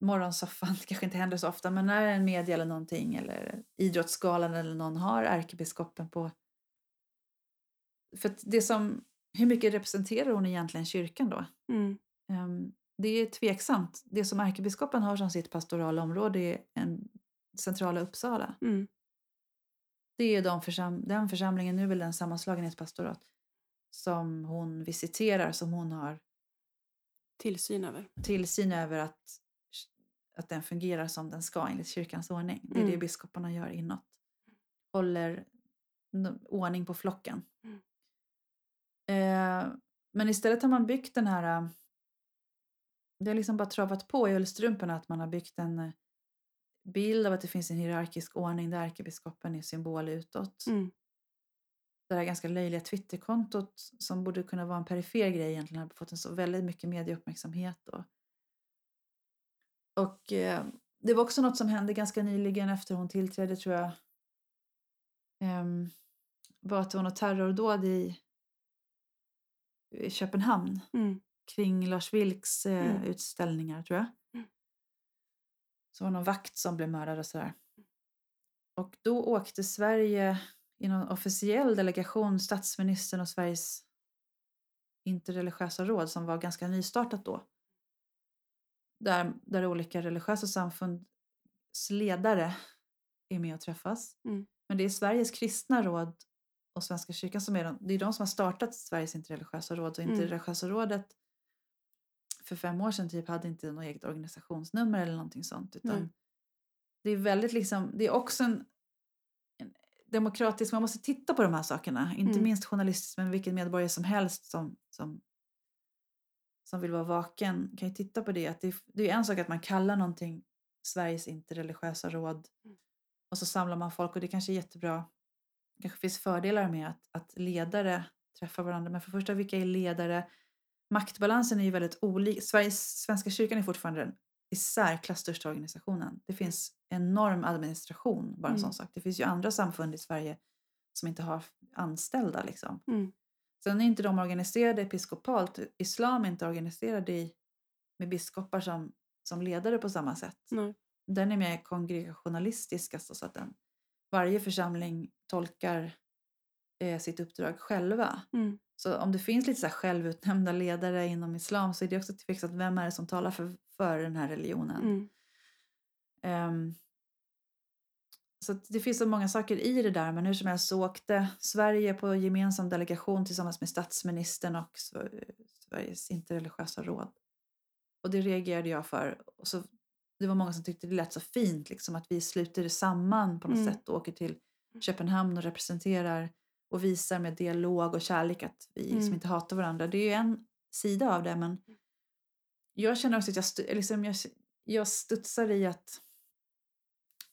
morgonsoffan, det <laughs> kanske inte händer så ofta, men när en media eller någonting eller Idrottsgalan eller någon har ärkebiskopen på... För det som, hur mycket representerar hon egentligen kyrkan då? Mm. Ehm, det är tveksamt. Det som ärkebiskopen har som sitt pastorala område är en centrala Uppsala. Mm. Det är de försam, den församlingen, nu är väl den sammanslagen i ett pastorat, som hon visiterar, som hon har Tillsyn över. tillsyn över att, att den fungerar som den ska enligt kyrkans ordning. Det är det Mm. biskoparna gör inåt. Håller ordning på flocken. Mm. Eh, men istället har man byggt den här... eh, Det har liksom bara travat på i ullstrumporna att man har byggt en bild av att det finns en hierarkisk ordning där ärkebiskopen är symbol utåt. Mm. det här ganska löjliga Twitterkontot som borde kunna vara en perifer grej egentligen har fått en så väldigt mycket medieuppmärksamhet. Och, och eh, det var också något som hände ganska nyligen efter hon tillträdde tror jag. Eh, var att det var något terrordåd i, i Köpenhamn Mm. kring Lars Vilks eh, Mm. utställningar tror jag. Mm. Så var det någon vakt som blev mördad och sådär. Och då åkte Sverige i någon officiell delegation, statsministern och Sveriges interreligiösa råd som var ganska nystartat då. Där, där olika religiösa samfunds ledare är med och träffas. Mm. Men det är Sveriges kristna råd och Svenska kyrkan som är de, det är de som har startat Sveriges interreligiösa råd. Och Mm. interreligiösa rådet för fem år sedan typ hade inte något eget organisationsnummer eller någonting sånt. Utan Nej. det är väldigt liksom, det är också en, en demokratisk, man måste titta på de här sakerna. Inte Mm. minst journalistiskt men vilken medborgare som helst som, som, som vill vara vaken kan ju titta på det. Att det, är- det är en sak att man kallar någonting Sveriges interreligiösa råd Mm. och så samlar man folk och det kanske är jättebra. Det kanske finns fördelar med att, att ledare träffar varandra. Men för första, vilka är ledare? Maktbalansen är ju väldigt olika. Sveriges, Svenska kyrkan är fortfarande den i särklass största organisationen. Det finns enorm administration, bara en Mm. sån sak. Det finns ju andra samfund i Sverige som inte har anställda. Liksom. Mm. Sen är inte de organiserade episkopalt. Islam är inte organiserad i, med biskopar som, som ledare på samma sätt. Nej. Den är mer kongregationalistisk, alltså, så att den, varje församling tolkar eh, sitt uppdrag själva. Mm. Så om det finns lite så självutnämnda ledare inom islam så är det också tveksamt vem är det som talar för, för den här religionen. Mm. Ehm, så det finns så många saker i det där men hur som helst så åkte Sverige på gemensam delegation tillsammans med statsministern och Sve- Sveriges interreligiösa råd. Och det reagerade jag för. Och så, det var många som tyckte det lät så fint liksom, att vi sluter samman på något Mm. sätt och åker till Köpenhamn och representerar och visar med dialog och kärlek att vi Mm. som inte hatar varandra. Det är ju en sida av det men jag känner också att jag, liksom jag, jag studsar i att,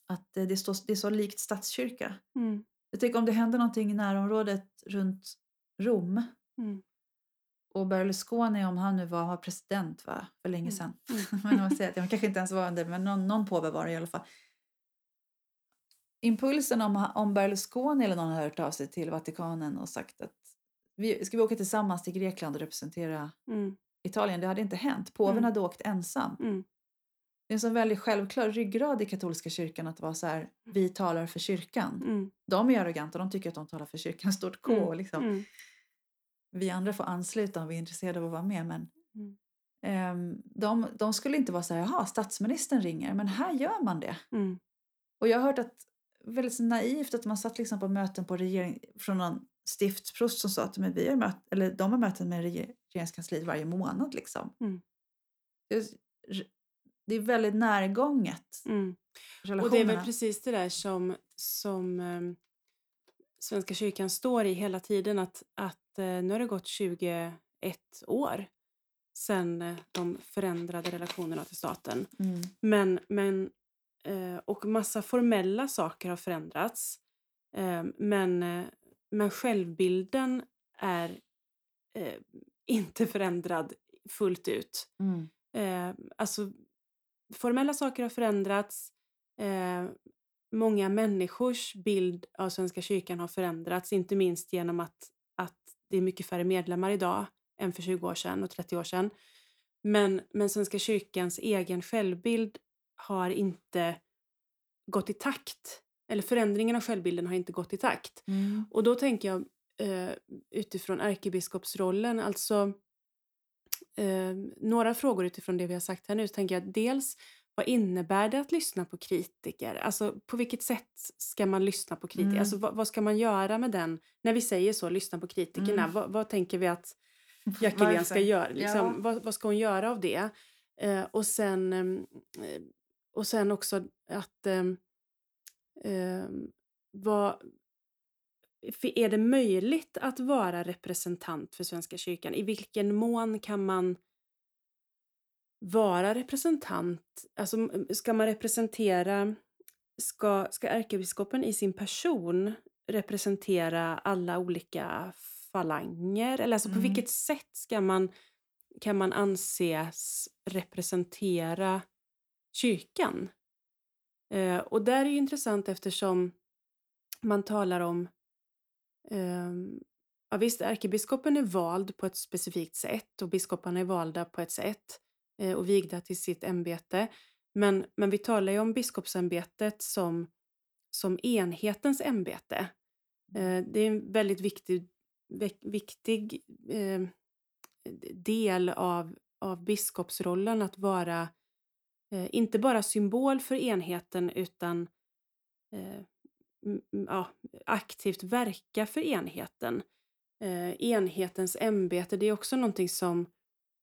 att eh, det, står, det är så likt statskyrka. Mm. Jag tänker om det händer någonting i närområdet runt Rom Mm. och Berlusconi om han nu var, var president va, för länge Mm. sedan. Mm. <laughs> men man <laughs> säger att han kanske inte ens var det men någon, någon påve var det i alla fall. Impulsen om, om Berlusconi eller någon har hört av sig till Vatikanen och sagt att vi, ska vi åka tillsammans till Grekland och representera Mm. Italien? Det hade inte hänt. Påven Mm. hade åkt ensam. Mm. Det är en sån väldigt självklar ryggrad i katolska kyrkan att vara så här, vi talar för kyrkan. Mm. De är arroganta, de tycker att de talar för kyrkan, stort K. Mm. Liksom. Mm. Vi andra får ansluta om vi är intresserade av att vara med. Men Mm. ehm, de, de skulle inte vara så här, jaha, statsministern ringer, men här gör man det. Mm. Och jag har hört att väldigt naivt att man satt liksom på möten på regering, från någon stiftsprost som sa att men vi har möt, eller de har möten med reger- regeringskansliet varje månad. Liksom. Mm. Det, är, väldigt närgånget. Mm. Och det är väl precis det där som, som ehm, Svenska kyrkan står i hela tiden. Att, att eh, nu har det gått 21 år sedan eh, de förändrade relationerna till staten. Mm. Men, men, och massa formella saker har förändrats. Eh, men, eh, men självbilden är eh, inte förändrad fullt ut. Mm. Eh, alltså, formella saker har förändrats. Eh, många människors bild av Svenska kyrkan har förändrats, inte minst genom att, att det är mycket färre medlemmar idag än för 20 år sedan och 30 år sedan. Men, men Svenska kyrkans egen självbild har inte gått i takt. Eller förändringen av självbilden har inte gått i takt. Mm. Och då tänker jag eh, utifrån ärkebiskopsrollen, alltså eh, några frågor utifrån det vi har sagt här nu. Så tänker jag dels, vad innebär det att lyssna på kritiker? Alltså på vilket sätt ska man lyssna på kritiker? Mm. Alltså vad, vad ska man göra med den? När vi säger så, lyssna på kritikerna, Mm. vad, vad tänker vi att <laughs> Jacqueline ska göra? Liksom, Ja. vad, vad ska hon göra av det? Eh, och, sen, eh, och sen också att ehm, vad, är det möjligt att vara representant för Svenska kyrkan? I vilken mån kan man vara representant? Alltså, ska man representera... Ska, ska ärkebiskopen i sin person representera alla olika falanger? Eller alltså på Mm. vilket sätt ska man, kan man anses representera kyrkan? Eh, och där är det intressant eftersom man talar om eh, Ja, visst, ärkebiskopen är vald på ett specifikt sätt och biskoparna är valda på ett sätt eh, och vigda till sitt ämbete. Men, men vi talar ju om biskopsämbetet som, som enhetens ämbete. Eh, det är en väldigt viktig, viktig eh, del av, av biskopsrollen att vara eh, Eh, inte bara symbol för enheten utan eh, ja, aktivt verka för enheten. Eh, enhetens ämbete, det är också någonting som,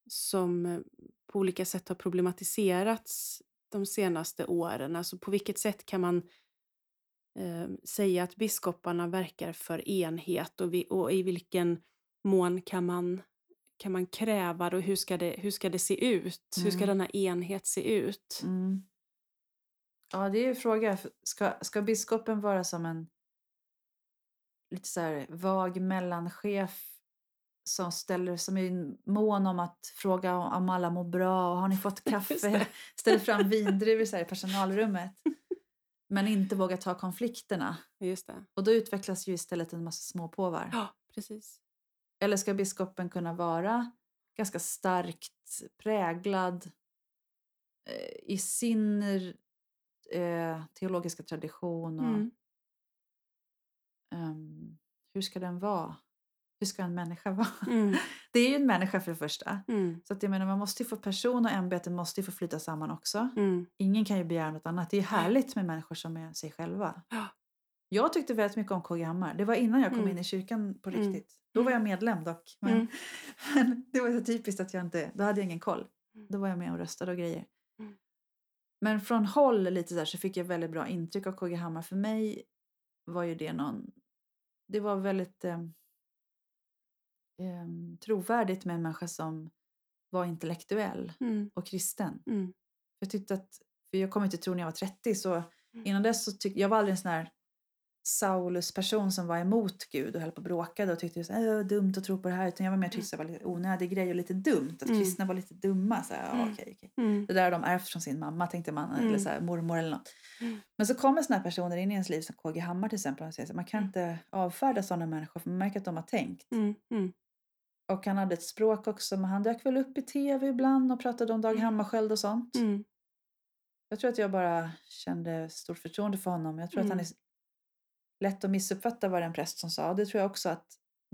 som eh, på olika sätt har problematiserats de senaste åren. Alltså på vilket sätt kan man eh, säga att biskoparna verkar för enhet och, vi, och i vilken mån kan man, kan man kräva och hur ska det, hur ska det se ut? Hur ska Mm. denna enhet se ut? Mm. Ja, det är ju en fråga. Ska, ska biskopen vara som en lite så här vag mellanchef som ställer som är mån om att fråga om, alla mår bra och har ni fått <laughs> kaffe? <laughs> Ställer fram vindruvor i personalrummet. <laughs> Men inte vågar ta konflikterna. Just det. Och då utvecklas ju istället en massa småpåvar. Ja, precis. Eller ska biskopen kunna vara ganska starkt präglad eh, i sin eh, teologiska tradition? Och, Mm. ehm, hur ska den vara? Hur ska en människa <laughs> vara? Mm. Det är ju en människa för det första. Mm. Så att jag menar, man måste ju få person och ämbete måste ju få flyta samman också. Mm. Ingen kan ju begära något annat. Det är ju härligt med människor som är sig själva. Ja. Jag tyckte väldigt mycket om KG Hammar. Det var innan jag kom Mm. in i kyrkan på Mm. riktigt. Då var jag medlem dock. Men, Mm. <laughs> men det var så typiskt att jag inte, då hade jag ingen koll. Mm. Då var jag med och röstade och grejer. Mm. Men från håll lite där så fick jag väldigt bra intryck av KG Hammar. För mig var ju det någon, det var väldigt eh, eh, trovärdigt med en människa som var intellektuell Mm. och kristen. Mm. Jag tyckte att, för jag kom inte till tro när jag var 30 så Mm. innan dess så tyckte jag var aldrig en sån här Saulus-person som var emot Gud och höll på och bråkade och tyckte att det var dumt att tro på det här. Utan jag var mer att det var lite onödig grej och lite dumt. Att Mm. kristna var lite dumma. Så här, Mm. okej, okej. Mm. Det där har de ärvt från sin mamma tänkte man. Eller Mm. så här, mormor eller något. Mm. Men så kommer såna här personer in i ens liv som KG Hammar till exempel. Och säger så man kan Mm. inte avfärda sådana människor för man märker att de har tänkt. Mm. Mm. Och han hade ett språk också. Men han dök väl upp i tv ibland och pratade om Dag Mm. Hammarskjöld och sånt. Mm. Jag tror att jag bara kände stort förtroende för honom. Jag tror att han är Mm. Lätt att missuppfatta var det en präst som sa. Det tror jag också att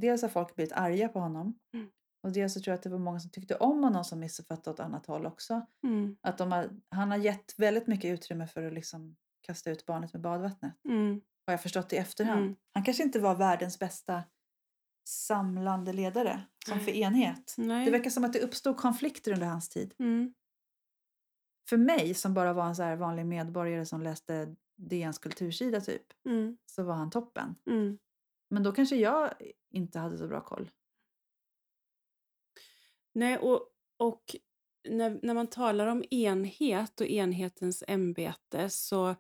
dels har folk blivit arga på honom. Mm. Och dels så tror jag att det var många som tyckte om honom som missuppfattade åt annat håll också. Mm. Att de har, han har gett väldigt mycket utrymme för att liksom kasta ut barnet med badvattnet. Mm. Har jag förstått i efterhand. Mm. Han kanske inte var världens bästa samlande ledare som för enhet. Nej. Det verkar som att det uppstod konflikter under hans tid. Mm. För mig som bara var en så vanlig medborgare som läste DNs kultursida typ. Mm. så var han toppen. Mm. Men då kanske jag inte hade så bra koll. Nej, och, och när, när man talar om enhet och enhetens ämbete så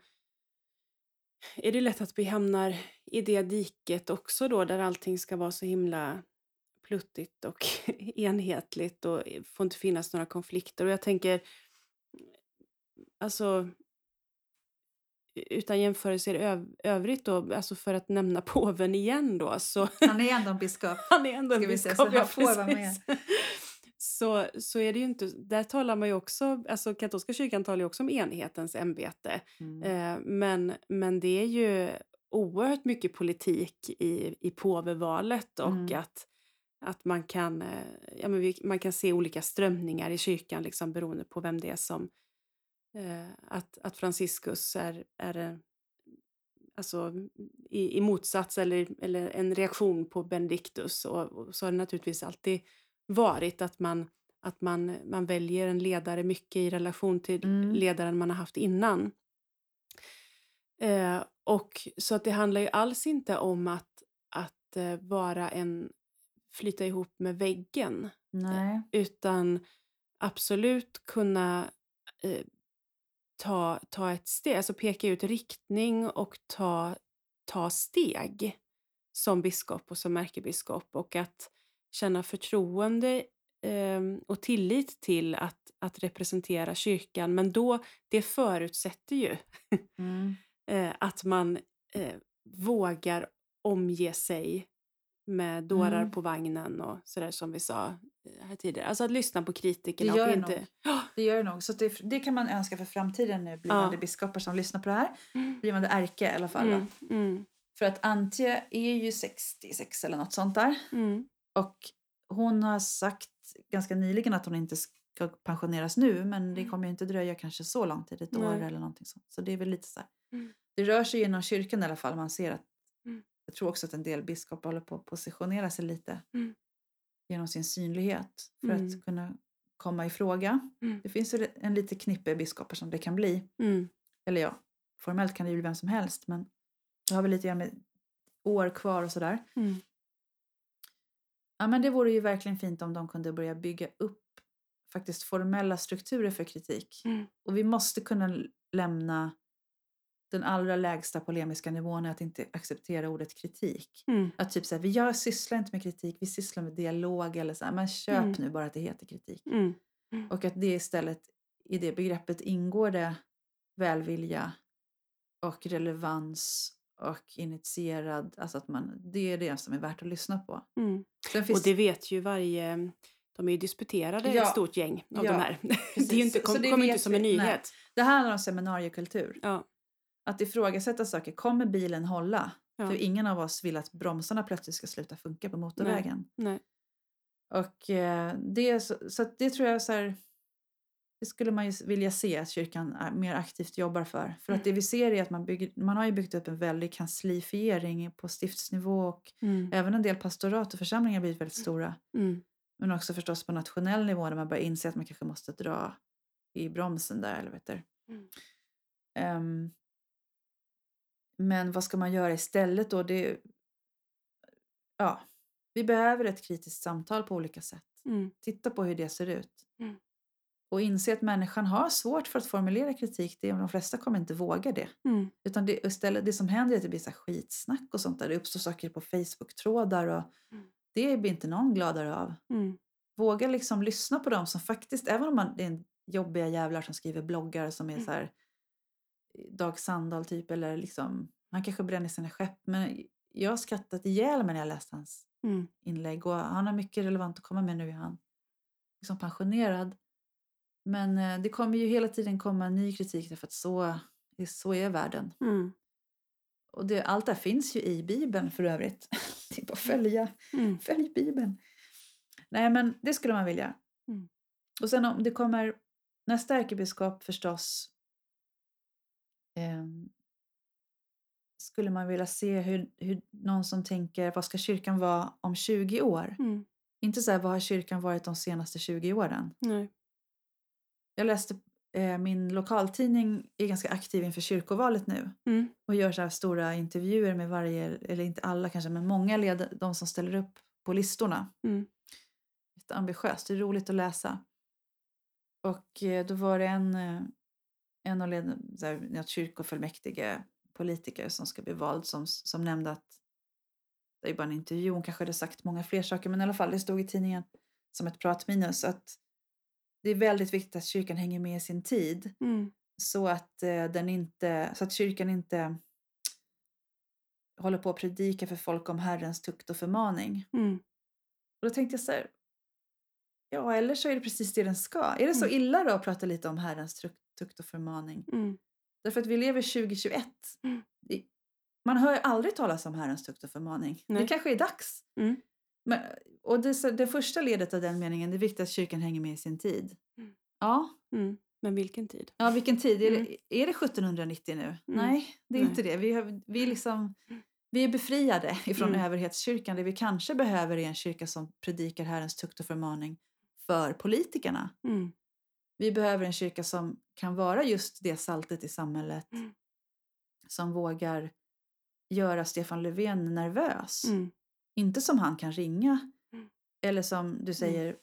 är det lätt att vi hamnar i det diket också då där allting ska vara så himla pluttigt och <laughs> enhetligt och får inte finnas några konflikter. Och jag tänker, alltså utan jämförelser öv övrigt då, alltså för att nämna <laughs> påven igen då, så Han är ändå en biskop. <laughs> han är ändå en biskop. så ja, precis. <laughs> Så, så är det ju inte, där talar man ju också, alltså katolska kyrkan talar ju också om enhetens ämbete. Mm. Eh, men, men det är ju oerhört mycket politik i, i påvevalet och Mm. att, att man, kan, eh, ja, men vi, man kan se olika strömningar i kyrkan liksom, beroende på vem det är som... Eh, att, att Franciscus är, är eh, alltså, i, i motsats eller, eller en reaktion på Benedictus. Och, och så har det naturligtvis alltid varit att man, att man, man väljer en ledare mycket i relation till Mm. ledaren man har haft innan. Eh, och så att det handlar ju alls inte om att, att eh, vara en flyta ihop med väggen Nej. utan absolut kunna eh, ta, ta ett steg, alltså peka ut riktning och ta, ta steg. som biskop och som ärkebiskop och att känna förtroende eh, och tillit till att, att representera kyrkan. Men då, det förutsätter ju <laughs> Mm. eh, att man eh, vågar omge sig med dårar Mm. på vagnen och sådär som vi sa eh, här tidigare. Alltså att lyssna på kritikerna <gasps> Det gör det inte... nog. Det gör det nog. Så det, det kan man önska för framtiden nu, blivande Ja. biskopar som lyssnar på det här. Mm. Blivande ärke i alla fall. Mm, mm, För att Antje är ju 66 eller något sånt där. mm, Och hon har sagt ganska nyligen att hon inte ska pensioneras nu. Men det Mm. kommer ju inte dröja kanske så lång tid, ett Nej. år eller någonting sånt. Så det är väl lite så här. Det rör sig inom kyrkan i alla fall. Man ser att. Jag tror också att en del biskopar håller på att positionera sig lite Mm. genom sin synlighet för Mm. att kunna komma i fråga. Mm. Det finns en lite knippe biskopar som det kan bli. mm, Eller ja, formellt kan det ju bli vem som helst men det har väl lite grann med år kvar och sådär. mm, Ja, men det vore ju verkligen fint om de kunde börja bygga upp faktiskt formella strukturer för kritik. mm, Och vi måste kunna lämna den allra lägsta polemiska nivån är att inte acceptera ordet kritik. mm, Att typ säga, jag sysslar inte med kritik, vi sysslar med dialog eller så här, men köp Mm. nu bara att det heter kritik. mm, Och att det istället, i det begreppet ingår det välvilja och relevans och initierad, alltså att man, det är det som är värt att lyssna på. mm. Sen Och finns, det vet ju varje... De är ju disputerade Ja. ett stort gäng av Ja, de här. <laughs> det är precis. inte, Så kom, det kommer inte som en vi. Nej. nyhet. det handlar om seminariekultur. Ja, Att ifrågasätta saker, kommer bilen hålla? Ja. För ingen av oss vill att bromsarna plötsligt ska sluta funka på motorvägen. nej. Och eh, det, är så, så det tror jag så här, det skulle man ju vilja se att kyrkan är, mer aktivt jobbar för. För att det vi ser är att man, bygger, man har ju byggt upp en väldig kanslifiering på stiftsnivå och Mm, även en del pastorat och församlingar har blivit väldigt stora. mm, Men också förstås på nationell nivå där man börjar inse att man kanske måste dra i bromsen där. Eller vet du. Mm. Men vad ska man göra istället då? Det, ja, vi behöver ett kritiskt samtal på olika sätt. mm, Titta på hur det ser ut. Mm. Och inse att människan har svårt för att formulera kritik. Det, de flesta kommer inte våga det. mm, Utan det, istället, det som händer är att det blir så skitsnack och sånt där. Det uppstår saker på Facebook-trådar och Mm. det blir inte någon gladare av. mm, Våga liksom lyssna på dem som faktiskt, även om man, det är jobbiga jävlar som skriver bloggar som är Mm. så här Dag Sandahl typ eller liksom, han kanske bränner sina skepp. Men jag har skrattat ihjäl mig när jag läste hans mm, inlägg och han har mycket relevant att komma med nu är han liksom pensionerad. Men eh, det kommer ju hela tiden komma ny kritik därför att så, det- så är världen. mm, Och det, allt det här finns ju i Bibeln för övrigt. <laughs> Det är bara att följa, mm, följ Bibeln. Nej men det skulle man vilja. Mm. Och sen om det kommer nästa ärkebiskop förstås ehm, skulle man vilja se hur, hur någon som tänker vad ska kyrkan vara om 20 år? mm, Inte så här, vad har kyrkan varit de senaste 20 åren? nej. Jag läste, eh, min lokaltidning är ganska aktiv inför kyrkovalet nu Mm, och gör så här stora intervjuer med varje, eller inte alla kanske, men många led, de som ställer upp på listorna. mm, Lite ambitiöst, det är roligt att läsa. Och eh, då var det en, eh, en av led, så här, kyrkofullmäktige politiker som ska bli vald som, som nämnde att det är bara en intervju, hon kanske hade sagt många fler saker men i alla fall det stod i tidningen som ett pratminus att det är väldigt viktigt att kyrkan hänger med i sin tid mm, så att, eh, den inte, så att kyrkan inte håller på att predika för folk om Herrens tukt och förmaning. mm, Och då tänkte jag så här, ja eller så är det precis det den ska. Är det så Mm. illa då att prata lite om Herrens tukt, och förmaning? mm, Därför att vi lever 2021. Mm. Det- Man hör aldrig talas om Herrens tukt och förmaning. Det Nej. kanske är dags. Mm. Men, och det, det första ledet av den meningen, det är viktigt att kyrkan hänger med i sin tid. Mm. Ja, mm. Men vilken tid? Ja, vilken tid? Är, Mm. det, är det 1790 nu? Mm. Nej, det är Nej. inte det. Vi, har, vi, är liksom, vi är befriade ifrån Mm. överhetskyrkan. Det vi kanske behöver är en kyrka som predikar Herrens tukt och förmaning för politikerna. Mm, Vi behöver en kyrka som kan vara just det saltet i samhället. Mm. Som vågar göra Stefan Löfven nervös. mm, Inte som han kan ringa. Mm. Eller som du säger,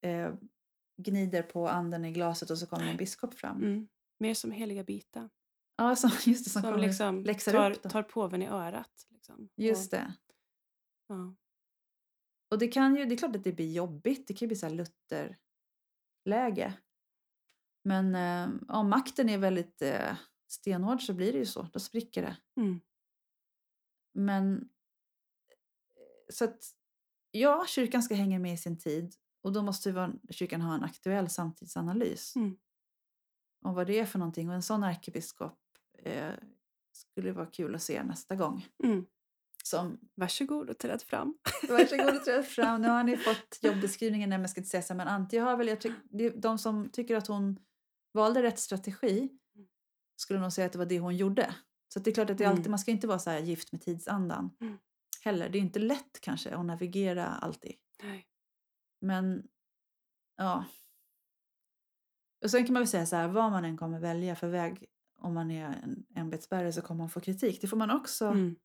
eh, gnider på anden i glaset och så kommer en biskop fram. mm. Mer som heliga bitar. Ja, som, <laughs> just det, som, Som kommer liksom tar, upp. Då. tar påven i örat. Liksom. Just det. Ja. Och det kan ju, det är klart att det blir jobbigt. Det kan ju bli så här Luther-läge. Men eh, om makten är väldigt eh, stenhård så blir det ju så. Då spricker det. Mm. Men eh, så att ja, kyrkan ska hänga med i sin tid. Och då måste ju vara- kyrkan ha en aktuell samtidsanalys. Mm. Om vad det är för någonting. Och en sån ärkebiskop eh, skulle vara kul att se nästa gång. Mm. Som Varsågod och träd fram. <laughs> Varsågod och träd fram. Nu har ni fått jobbeskrivningen. Nej, men jag ska inte säga så. Men Antje har väl, jag tyck, de som tycker att hon valde rätt strategi skulle nog säga att det var det hon gjorde. Så det är klart att det är Mm. alltid, man ska inte vara så här gift med tidsandan Mm. heller. Det är inte lätt kanske att navigera alltid. Nej. Men ja. Och sen kan man väl säga så här, vad man än kommer välja för väg om man är en ämbetsbärare så kommer man få kritik. Det får man också Mm.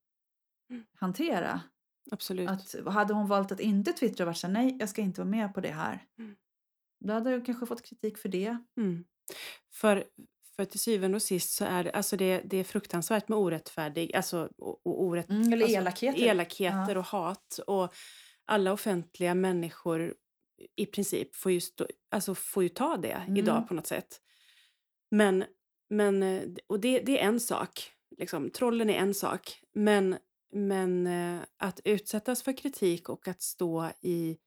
hantera. Absolut. Att, hade hon valt att inte twittra och varit så här, nej jag ska inte vara med på det här. Mm. Då hade jag kanske fått kritik för det. Mm. För, för till syvende och sist så är det, alltså det, det är fruktansvärt med orättfärdig, alltså och, och orätt, Mm, eller alltså, elakheter. elakheter Ja. och hat. Och alla offentliga människor i princip får ju, stå, alltså får ju ta det Mm. idag på något sätt. Men, men och det, det är en sak. Liksom, trollen är en sak. Men, men eh, att utsättas för kritik och att stå i,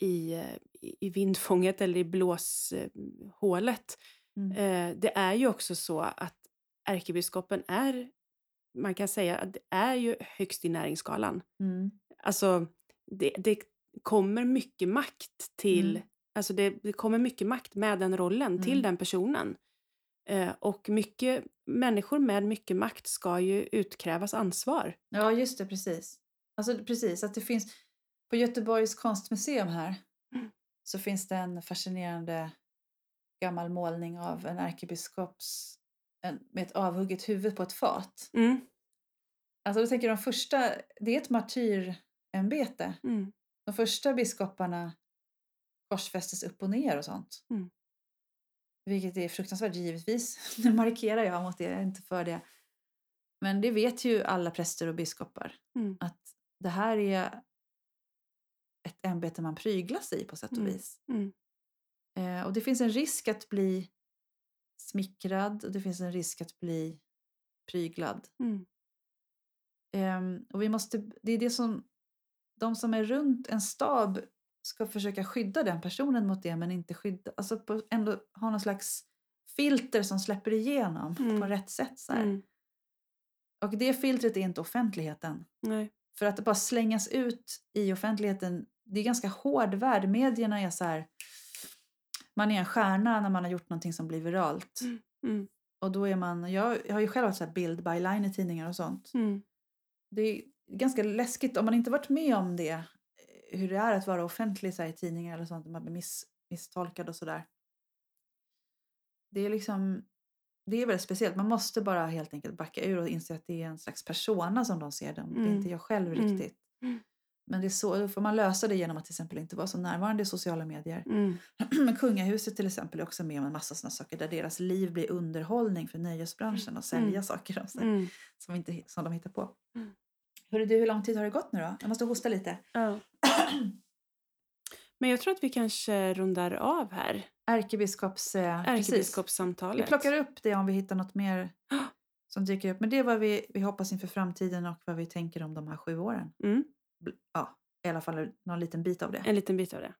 i, eh, i vindfånget eller i blåshålet. Mm. Eh, det är ju också så att ärkebiskopen är, man kan säga att det är ju högst i näringsskalan. Mm. Alltså, det, det kommer mycket makt till... Mm. Alltså det, det kommer mycket makt med den rollen till Mm. den personen. Eh, och mycket, människor med mycket makt ska ju utkrävas ansvar. Ja, just det, precis. Alltså precis, att det finns... På Göteborgs konstmuseum här Mm. så finns det en fascinerande gammal målning av en ärkebiskops en, med ett avhugget huvud på ett fat. Mm. Alltså då tänker de första, det är ett martyrembete. Mm. De första biskoparna korsfästes upp och ner och sånt. Mm. Vilket är fruktansvärt givetvis. <laughs> Nu markerar jag mot det, jag är inte för det. Men det vet ju alla präster och biskopar. Mm. Att det här är ett ämbete man pryglas i på sätt och Mm. vis. Mm. Eh, och det finns en risk att bli smickrad och det finns en risk att bli pryglad. Mm. Ehm, och vi måste, det är det som de som är runt en stab ska försöka skydda den personen mot det men inte skydda, alltså på, ändå ha någon slags filter som släpper igenom Mm. på rätt sätt. Så. Mm. Och det filtret är inte offentligheten. Nej. För att det bara slängas ut i offentligheten, det är ganska hård värld. Medierna är så här, man är en stjärna när man har gjort någonting som blir viralt. Mm. Och då är man, jag, jag har ju själv haft så bild byline i tidningar och sånt. Mm. Det är ganska läskigt om man inte varit med om det. eh, Hur det är att vara offentlig så i tidningar eller sånt. Man blir miss, misstolkad och sådär. Det är liksom, det är väldigt speciellt. Man måste bara helt enkelt backa ur och inse att det är en slags persona som de ser dem. Det är Mm. inte jag själv Mm. riktigt. Mm. Men det är så, då får man lösa det genom att till exempel inte vara så närvarande i sociala medier. Mm. <clears throat> Men kungahuset till exempel är också med om en massa sådana saker där deras liv blir underhållning för nöjesbranschen och sälja Mm. saker och så, Mm. som, inte, som de hittar på. Mm. Hörru du, hur lång tid har det gått nu då? Jag måste hosta lite. <clears throat> Ja. Men jag tror att vi kanske rundar av här. Ärkebiskops... Eh, precis. Vi Ärkebiskopssamtalet. plockar upp det om vi hittar något mer <gasps> som dyker upp. Men det är vad vi, vi hoppas inför framtiden och vad vi tänker om de här sju åren. Mm. Ja, i alla fall någon liten bit av det. En liten bit av det.